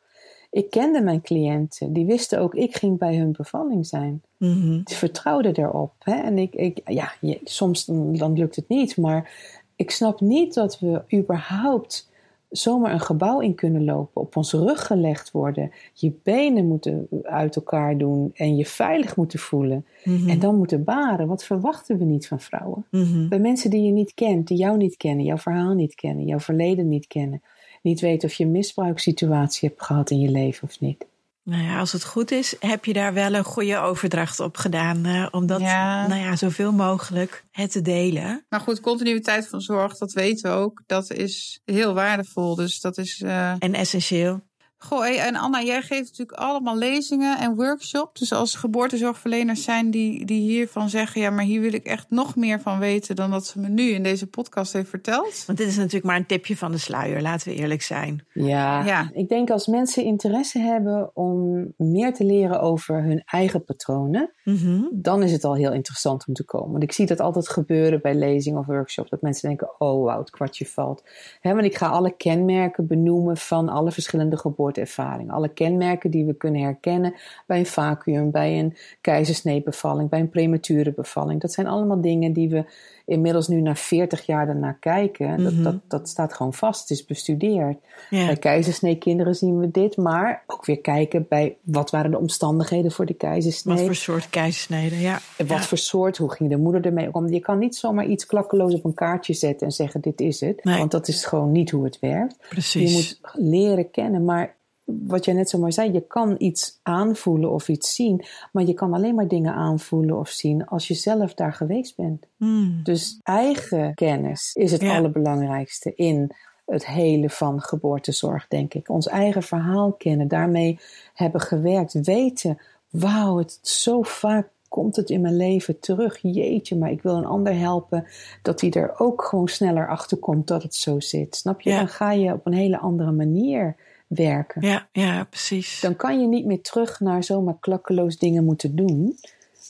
Ik kende mijn cliënten, die wisten ook, ik ging bij hun bevalling zijn. Mhm. Die vertrouwden erop. Hè? En ik, ik ja, je- soms dan, dan lukt het niet, maar ik snap niet dat we überhaupt zomaar een gebouw in kunnen lopen, op ons rug gelegd worden, je benen moeten uit elkaar doen en je veilig moeten voelen. Mhm. En dan moeten baren. Wat verwachten we niet van vrouwen? Mhm. Bij mensen die je niet kent, die jou niet kennen, jouw verhaal niet kennen, jouw verleden niet kennen. Niet weten of je een misbruikssituatie hebt gehad in je leven of niet. Nou ja, als het goed is, heb je daar wel een goede overdracht op gedaan. eh, om dat, Ja. nou ja, zoveel mogelijk het te delen. Maar goed, continuïteit van zorg, dat weten we ook. Dat is heel waardevol. Dus dat is. eh, En essentieel. Goh, en Anna, jij geeft natuurlijk allemaal lezingen en workshops. Dus als geboortezorgverleners zijn die, die hiervan zeggen: ja, maar hier wil ik echt nog meer van weten dan dat ze me nu in deze podcast heeft verteld. Want dit is natuurlijk maar een tipje van de sluier, laten we eerlijk zijn. Ja, Ja. ik denk als mensen interesse hebben om meer te leren over hun eigen patronen, Mhm. dan is het al heel interessant om te komen. Want ik zie dat altijd gebeuren bij lezingen of workshops, dat mensen denken, oh wauw, het kwartje valt. Want ik ga alle kenmerken benoemen van alle verschillende geboorteervaringen. Alle kenmerken die we kunnen herkennen bij een vacuüm, bij een keizersneebevalling, bij een premature bevalling. Dat zijn allemaal dingen die we inmiddels nu na 40 jaar daarna kijken. Dat, Mhm. dat, dat staat gewoon vast, het is bestudeerd. Ja. Bij keizersneekinderen zien we dit, maar ook weer kijken bij wat waren de omstandigheden voor de keizersnee. Wat voor soort keizersnede, ja. Wat Ja. voor soort, hoe ging de moeder ermee om? Je kan niet zomaar iets klakkeloos op een kaartje zetten en zeggen dit is het. Nee. Want dat is gewoon niet hoe het werkt. Precies. Je moet leren kennen, maar wat jij net zo mooi zei, je kan iets aanvoelen of iets zien, maar je kan alleen maar dingen aanvoelen of zien als je zelf daar geweest bent. Hmm. Dus eigen kennis is het Ja. allerbelangrijkste in het hele van geboortezorg, denk ik. Ons eigen verhaal kennen, daarmee hebben gewerkt, weten, wauw, het zo vaak komt het in mijn leven terug. Jeetje, maar ik wil een ander helpen dat hij er ook gewoon sneller achter komt dat het zo zit. Snap je? Ja. Dan ga je op een hele andere manier werken. Ja, ja, precies. Dan kan je niet meer terug naar zomaar klakkeloos dingen moeten doen.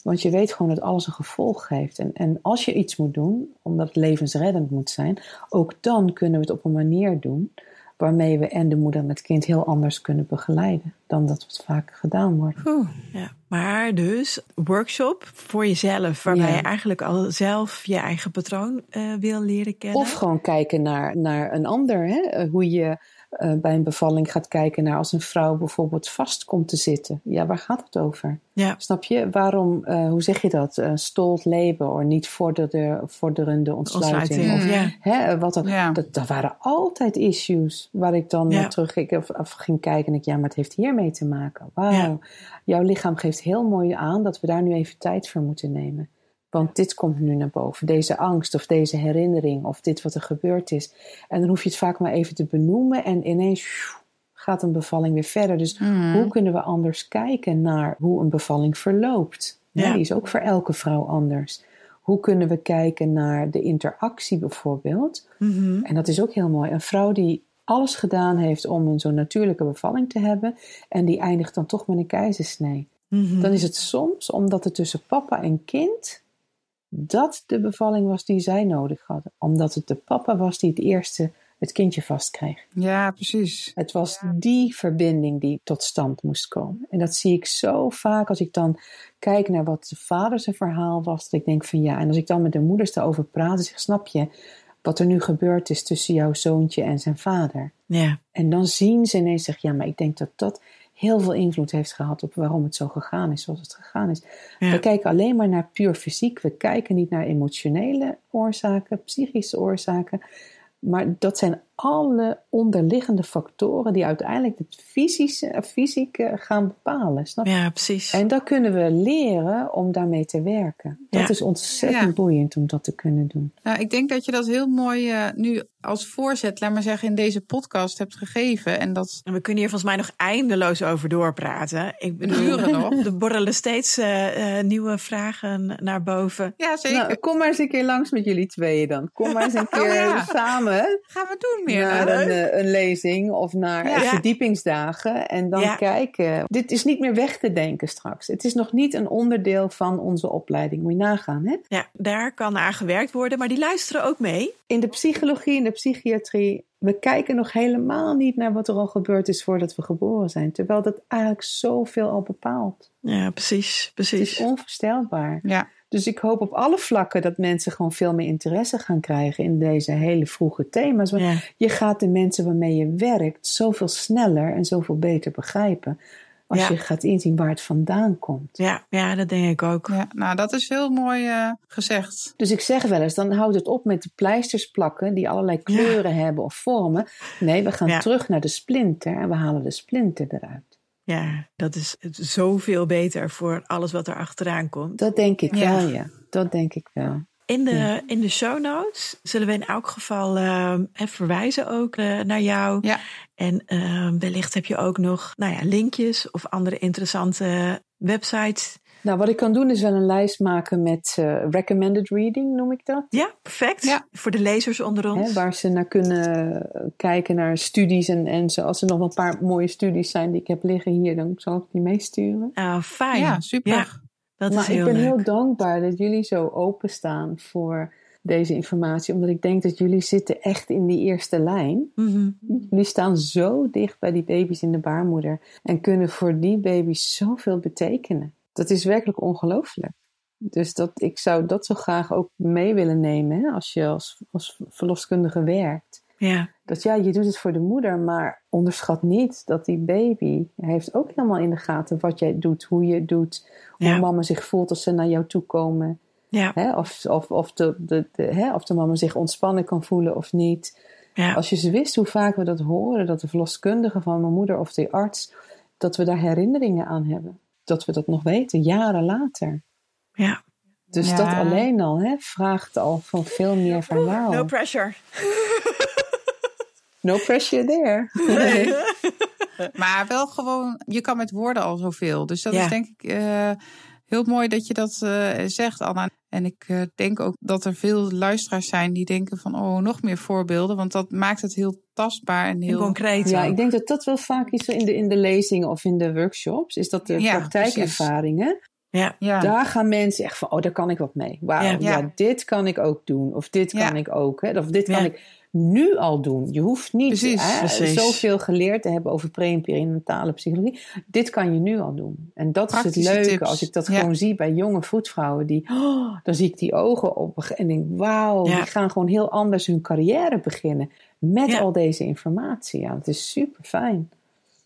Want je weet gewoon dat alles een gevolg heeft. En, en als je iets moet doen, omdat het levensreddend moet zijn, ook dan kunnen we het op een manier doen waarmee we en de moeder en het kind heel anders kunnen begeleiden dan dat het vaak gedaan wordt. Oeh, ja. Maar dus workshop voor jezelf, waarbij Ja. je eigenlijk al zelf je eigen patroon eh, wil leren kennen. Of gewoon kijken naar, naar een ander. Hè? Hoe je eh, bij een bevalling gaat kijken naar als een vrouw bijvoorbeeld vast komt te zitten. Ja, waar gaat het over? ja, Snap je? Waarom, eh, hoe zeg je dat? Uh, stolt leven of niet vorderde, vorderende ontsluiting. ontsluiting. Of, ja. hè, wat Ja. dat, dat waren altijd issues waar ik dan naar terug ging, of, of ging kijken. En ik, ja, maar het heeft hiermee te maken. Wauw, jouw lichaam geeft heel mooi aan dat we daar nu even tijd voor moeten nemen. Want dit komt nu naar boven. Deze angst of deze herinnering of dit wat er gebeurd is. En dan hoef je het vaak maar even te benoemen en ineens gaat een bevalling weer verder. Dus Mhm. hoe kunnen we anders kijken naar hoe een bevalling verloopt? Ja. Die is ook voor elke vrouw anders. Hoe kunnen we kijken naar de interactie bijvoorbeeld? Mhm. En dat is ook heel mooi. Een vrouw die alles gedaan heeft om een zo natuurlijke bevalling te hebben en die eindigt dan toch met een keizersnee. Mhm. Dan is het soms omdat het tussen papa en kind dat de bevalling was die zij nodig hadden. Omdat het de papa was die het eerste het kindje vastkreeg. Ja, precies. Het was die verbinding die tot stand moest komen. En dat zie ik zo vaak als ik dan kijk naar wat de vader zijn verhaal was. Dat ik denk van ja, en als ik dan met de moeders daarover praat, dan zeg ik, snap je, wat er nu gebeurd is tussen jouw zoontje en zijn vader. Ja. En dan zien ze ineens, zeg, ja, maar ik denk dat dat heel veel invloed heeft gehad op waarom het zo gegaan is zoals het gegaan is. Ja. We kijken alleen maar naar puur fysiek. We kijken niet naar emotionele oorzaken, psychische oorzaken. Maar dat zijn alle onderliggende factoren die uiteindelijk het fysische, fysieke gaan bepalen. Snap je? ja, precies. En dat kunnen we leren om daarmee te werken. Dat Ja. is ontzettend Ja. boeiend om dat te kunnen doen. Nou, ik denk dat je dat heel mooi eh, nu als voorzet, laat maar zeggen, in deze podcast hebt gegeven. En dat En we kunnen hier volgens mij nog eindeloos over doorpraten. Ik bedoel, Uren nog. Er borrelen steeds eh, eh, nieuwe vragen naar boven. Ja, zeker. Nou, kom maar eens een keer langs met jullie tweeën dan. Kom maar eens een keer Oh, ja. samen Gaan we doen meer. naar een, eh, een lezing of naar Ja. verdiepingsdagen. En dan Ja. kijken. Dit is niet meer weg te denken straks. Het is nog niet een onderdeel van onze opleiding. Moet je nagaan. Hè? Ja, daar kan aan gewerkt worden, maar die luisteren ook mee. In de psychologie en de psychiatrie. We kijken nog helemaal niet naar wat er al gebeurd is voordat we geboren zijn. Terwijl dat eigenlijk zoveel al bepaalt. Ja, precies, Het precies. is onvoorstelbaar. Ja, Dus ik hoop op alle vlakken dat mensen gewoon veel meer interesse gaan krijgen in deze hele vroege thema's. Want Ja. je gaat de mensen waarmee je werkt zoveel sneller en zoveel beter begrijpen. Als Ja. je gaat inzien waar het vandaan komt. Ja, ja, dat denk ik ook. ja, nou dat is heel mooi eh, gezegd. Dus ik zeg wel eens, dan houdt het op met de pleisters plakken die allerlei kleuren hebben of vormen. Nee, we gaan Ja. terug naar de splinter en we halen de splinter eruit. Ja, dat is zoveel beter voor alles wat er achteraan komt. Dat denk ik Ja. wel, ja. Dat denk ik wel. In de, Ja. in de show notes zullen we in elk geval eh, even verwijzen ook eh, naar jou. Ja. En eh, wellicht heb je ook nog nou ja, linkjes of andere interessante websites. Nou, wat ik kan doen is wel een lijst maken met eh, recommended reading, noem ik dat. Ja, perfect. Ja. Voor de lezers onder ons. Hè, waar ze naar kunnen kijken naar studies. En, en zo, als er nog een paar mooie studies zijn die ik heb liggen hier, dan zal ik die meesturen. Ah, fijn. Ja, super. Ja, dat maar is heel ik ben leuk. heel dankbaar dat jullie zo openstaan voor deze informatie. Omdat ik denk dat jullie zitten echt in die eerste lijn. Mhm. Jullie staan zo dicht bij die baby's in de baarmoeder. En kunnen voor die baby's zoveel betekenen. Dat is werkelijk ongelooflijk. Dus dat, ik zou dat zo graag ook mee willen nemen hè, als je als, als verloskundige werkt. Ja, Dat ja, je doet het voor de moeder, maar onderschat niet dat die baby heeft ook helemaal in de gaten wat jij doet, hoe je het doet, hoe Ja. mama zich voelt als ze naar jou toe komen. ja, Hè? Of, of, of, de, de, de, hè? of de mama zich ontspannen kan voelen of niet. ja. Als je ze wist hoe vaak we dat horen, dat de verloskundige van mijn moeder of de arts, dat we daar herinneringen aan hebben. Dat we dat nog weten, jaren later. ja. Dus Ja. dat alleen al hè, vraagt al van veel meer verhaal. No pressure. No pressure there. Maar wel gewoon, je kan met woorden al zoveel. Dus dat Ja. is denk ik eh, heel mooi dat je dat eh, zegt, Anna. En ik eh, denk ook dat er veel luisteraars zijn die denken van, oh, nog meer voorbeelden. Want dat maakt het heel tastbaar en Heel concreet. Ja, ook. ik denk dat dat wel vaak is in de, in de lezingen of in de workshops. Is dat de Ja, praktijkervaringen. Ja, Ja, Daar gaan mensen echt van, oh, daar kan ik wat mee. Wauw, Ja. ja. Ja. dit kan ik ook doen. Of dit kan ik ook. Hè? Of dit kan ik nu al doen. Je hoeft niet Precies, hè, precies. zoveel geleerd te hebben over pre- en perinatale psychologie. Dit kan je nu al doen. En dat is het leuke tips. als ik dat Ja. gewoon zie bij jonge voetvrouwen. Die, oh, dan zie ik die ogen op en denk, wauw, Ja. die gaan gewoon heel anders hun carrière beginnen. Met Ja. al deze informatie. Ja, het is super fijn.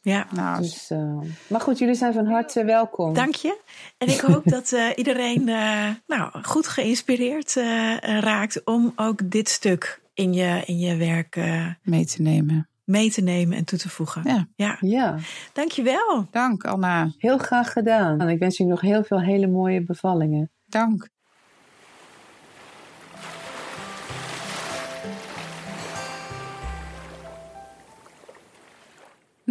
ja. nou, Dus, eh, maar goed, jullie zijn van harte welkom. Dank je. En ik hoop dat eh, iedereen eh, nou, goed geïnspireerd raakt om ook dit stuk in je, in je werk eh, mee te nemen. mee te nemen en toe te voegen. Ja. ja. Ja, Dankjewel. Dank, Anna. heel graag gedaan. En ik wens jullie nog heel veel hele mooie bevallingen. Dank.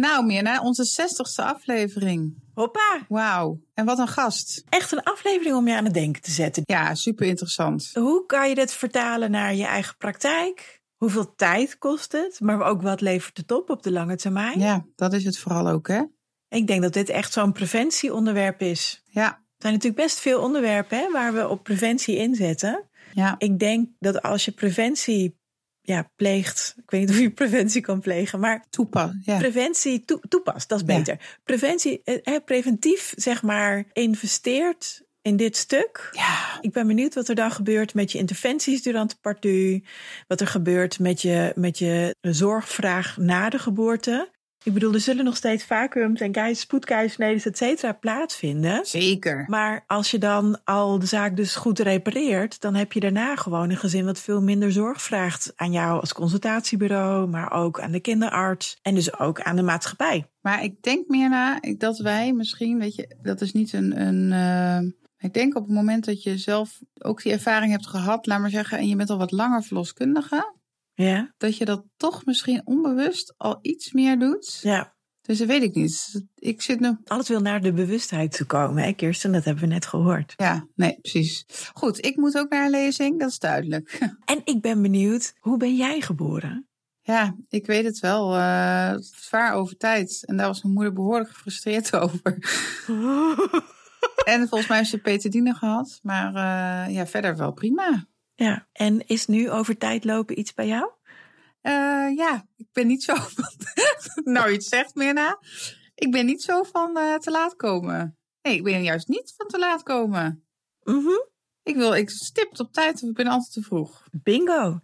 Nou, Mirna, onze zestigste aflevering. Hoppa. Wauw, en wat een gast. Echt een aflevering om je aan het denken te zetten. Ja, super interessant. Hoe kan je dit vertalen naar je eigen praktijk? Hoeveel tijd kost het? Maar ook wat levert het op op de lange termijn? Ja, dat is het vooral ook, hè? Ik denk dat dit echt zo'n preventieonderwerp is. Ja, Er zijn natuurlijk best veel onderwerpen hè, waar we op preventie inzetten. ja. Ik denk dat als je preventie ja, pleegt, ik weet niet of je preventie kan plegen, maar Toepas. Ja. preventie toe- toepast, dat is Ja. beter. Preventie, eh, preventief zeg maar investeert in dit stuk. Ja. Ik ben benieuwd wat er dan gebeurt met je interventies durant de partu. Wat er gebeurt met je, met je zorgvraag na de geboorte. Ik bedoel, er zullen nog steeds vacuums en kei- spoedkeizersneden, et cetera, plaatsvinden. Zeker. Maar als je dan al de zaak dus goed repareert, dan heb je daarna gewoon een gezin wat veel minder zorg vraagt aan jou als consultatiebureau, maar ook aan de kinderarts en dus ook aan de maatschappij. Maar ik denk meer na ik- dat wij misschien, weet je, dat is niet een. een eh, ik denk op het moment dat je zelf ook die ervaring hebt gehad, laat maar zeggen, en je bent al wat langer verloskundige, Ja, dat je dat toch misschien onbewust al iets meer doet. ja. Dus dat weet ik niet. Ik zit nu. Alles wil naar de bewustheid toe komen, hè, Kirsten? Dat hebben we net gehoord. Ja, nee, precies. Goed, ik moet ook naar een lezing, dat is duidelijk. En ik ben benieuwd, hoe ben jij geboren? Ja, ik weet het wel. eh, zwaar over tijd. En daar was mijn moeder behoorlijk gefrustreerd over. En volgens mij heeft ze petardine gehad. Maar eh, ja, verder wel prima. Ja, en is nu over tijd lopen iets bij jou? Eh, ja, ik ben niet zo van... nou, het zegt, Mirna. Ik ben niet zo van eh, te laat komen. Nee, ik ben juist niet van te laat komen. Mhm. Ik wil, ik stipt op tijd of ik ben altijd te vroeg. Bingo.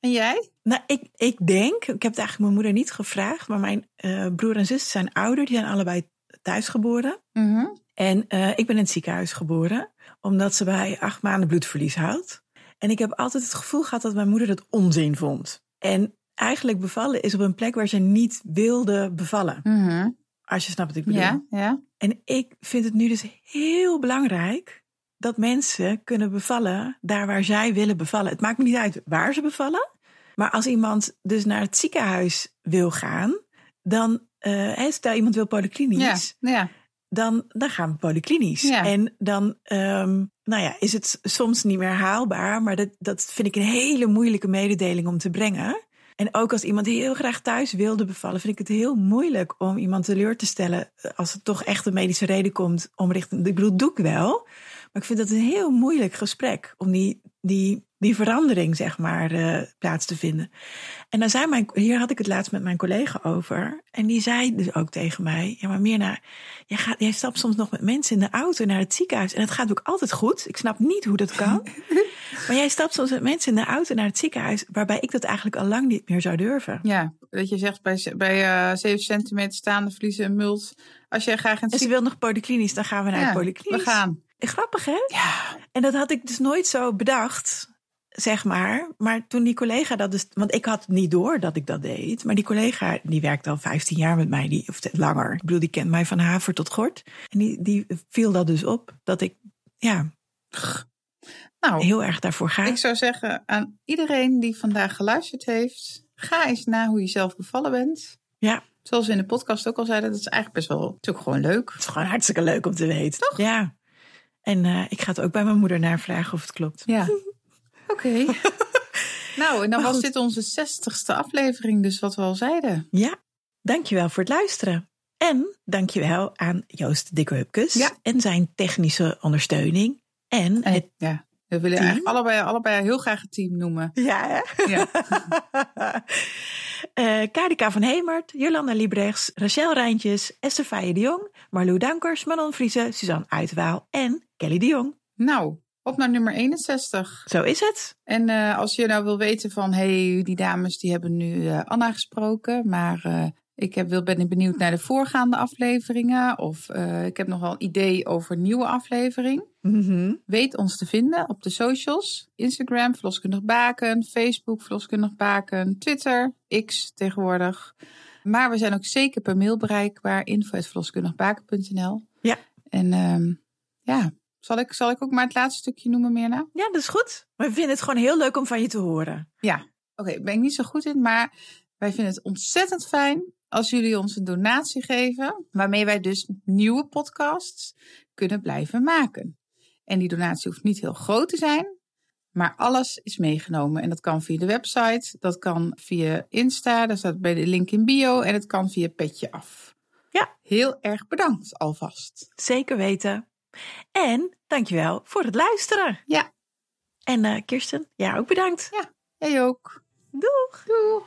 En jij? Nou, ik, ik denk, ik heb het eigenlijk mijn moeder niet gevraagd, maar mijn eh, broer en zus zijn ouder, die zijn allebei thuis geboren. Mhm. En ik ben in het ziekenhuis geboren, omdat ze bij acht maanden bloedverlies had. En ik heb altijd het gevoel gehad dat mijn moeder dat onzin vond. En eigenlijk bevallen is op een plek waar ze niet wilde bevallen. Mhm. Als je snapt wat ik bedoel. Ja, ja. En ik vind het nu dus heel belangrijk dat mensen kunnen bevallen daar waar zij willen bevallen. Het maakt me niet uit waar ze bevallen. Maar als iemand dus naar het ziekenhuis wil gaan, dan, hè, stel iemand wil polyklinisch, ja. dan, dan gaan we polyklinisch. Ja. En dan ehm, nou ja, is het soms niet meer haalbaar, maar dat, dat vind ik een hele moeilijke mededeling om te brengen. En ook als iemand heel graag thuis wilde bevallen, vind ik het heel moeilijk om iemand teleur te stellen eh, als het toch echt een medische reden komt om richting. Ik bedoel, doe ik wel. Maar ik vind dat een heel moeilijk gesprek om die, die, die verandering, zeg maar, eh, plaats te vinden. En dan zei mijn, hier had ik het laatst met mijn collega over. En die zei dus ook tegen mij: Ja, maar Mirna, jij, gaat, jij stapt soms nog met mensen in de auto naar het ziekenhuis. En het gaat ook altijd goed. Ik snap niet hoe dat kan. maar jij stapt soms met mensen in de auto naar het ziekenhuis. Waarbij ik dat eigenlijk al lang niet meer zou durven. Ja, dat je zegt bij, bij eh 7 centimeter staande vliezen en mult. Als jij graag het En ze wil nog polyklinisch, dan gaan we naar Ja, het polyklinisch. we gaan. Grappig, hè? Ja, En dat had ik dus nooit zo bedacht, zeg maar. Maar toen die collega dat dus... Want ik had niet door dat ik dat deed. Maar die collega, die werkt al 15 jaar met mij. Die, of langer. Ik bedoel, die kent mij van haver tot gort. En die, die viel dat dus op. Dat ik, ja, nou, heel erg daarvoor ga. ik zou zeggen aan iedereen die vandaag geluisterd heeft. Ga eens na hoe je zelf bevallen bent. Ja, Zoals we in de podcast ook al zeiden, dat is eigenlijk best wel natuurlijk gewoon leuk. het is gewoon hartstikke leuk om te weten. Toch? Ja. En eh, ik ga het ook bij mijn moeder navragen of het klopt. Ja. Oké. nou, en dan Maar was goed. dit onze zestigste aflevering, dus wat we al zeiden. Ja, dankjewel voor het luisteren. En dankjewel aan Joost Dikke Hupkes Ja. en zijn technische ondersteuning. En En het... ja, we willen Team? eigenlijk allebei, allebei heel graag het team noemen. Ja, hè? Ja. Eh, Karika van Hemert, Jolanda Liebrechts, Rachel Rijntjes, Esther Feijen de Jong, Marlou Dankers, Manon Vriese, Suzanne Uitwaal en Kelly de Jong. nou, op naar nummer 61. Zo is het. En eh, als je nou wil weten van, hey, die dames die hebben nu eh, Anna gesproken, maar eh, ik heb, wil, ben benieuwd naar de voorgaande afleveringen of ik heb nog wel een idee over een nieuwe aflevering. Mhm. Weet ons te vinden op de socials. Instagram, Verloskundig Baken. Facebook, Verloskundig Baken. Twitter, X tegenwoordig. Maar we zijn ook zeker per mail bereikbaar. info.verloskundigbaken.nl Ja. En ehm, ja, zal ik, zal ik ook maar het laatste stukje noemen, Mirna? Ja, dat is goed. We vinden het gewoon heel leuk om van je te horen. Ja, oké, ben ik niet zo goed in, maar wij vinden het ontzettend fijn als jullie ons een donatie geven, waarmee wij dus nieuwe podcasts kunnen blijven maken. En die donatie hoeft niet heel groot te zijn, maar alles is meegenomen. En dat kan via de website, dat kan via Insta, daar staat bij de link in bio, en het kan via Petje Af. Ja. Heel erg bedankt alvast. Zeker weten. En dankjewel voor het luisteren. Ja. En eh, Kirsten, ja, ook bedankt. Jij ook. Doeg! Doei.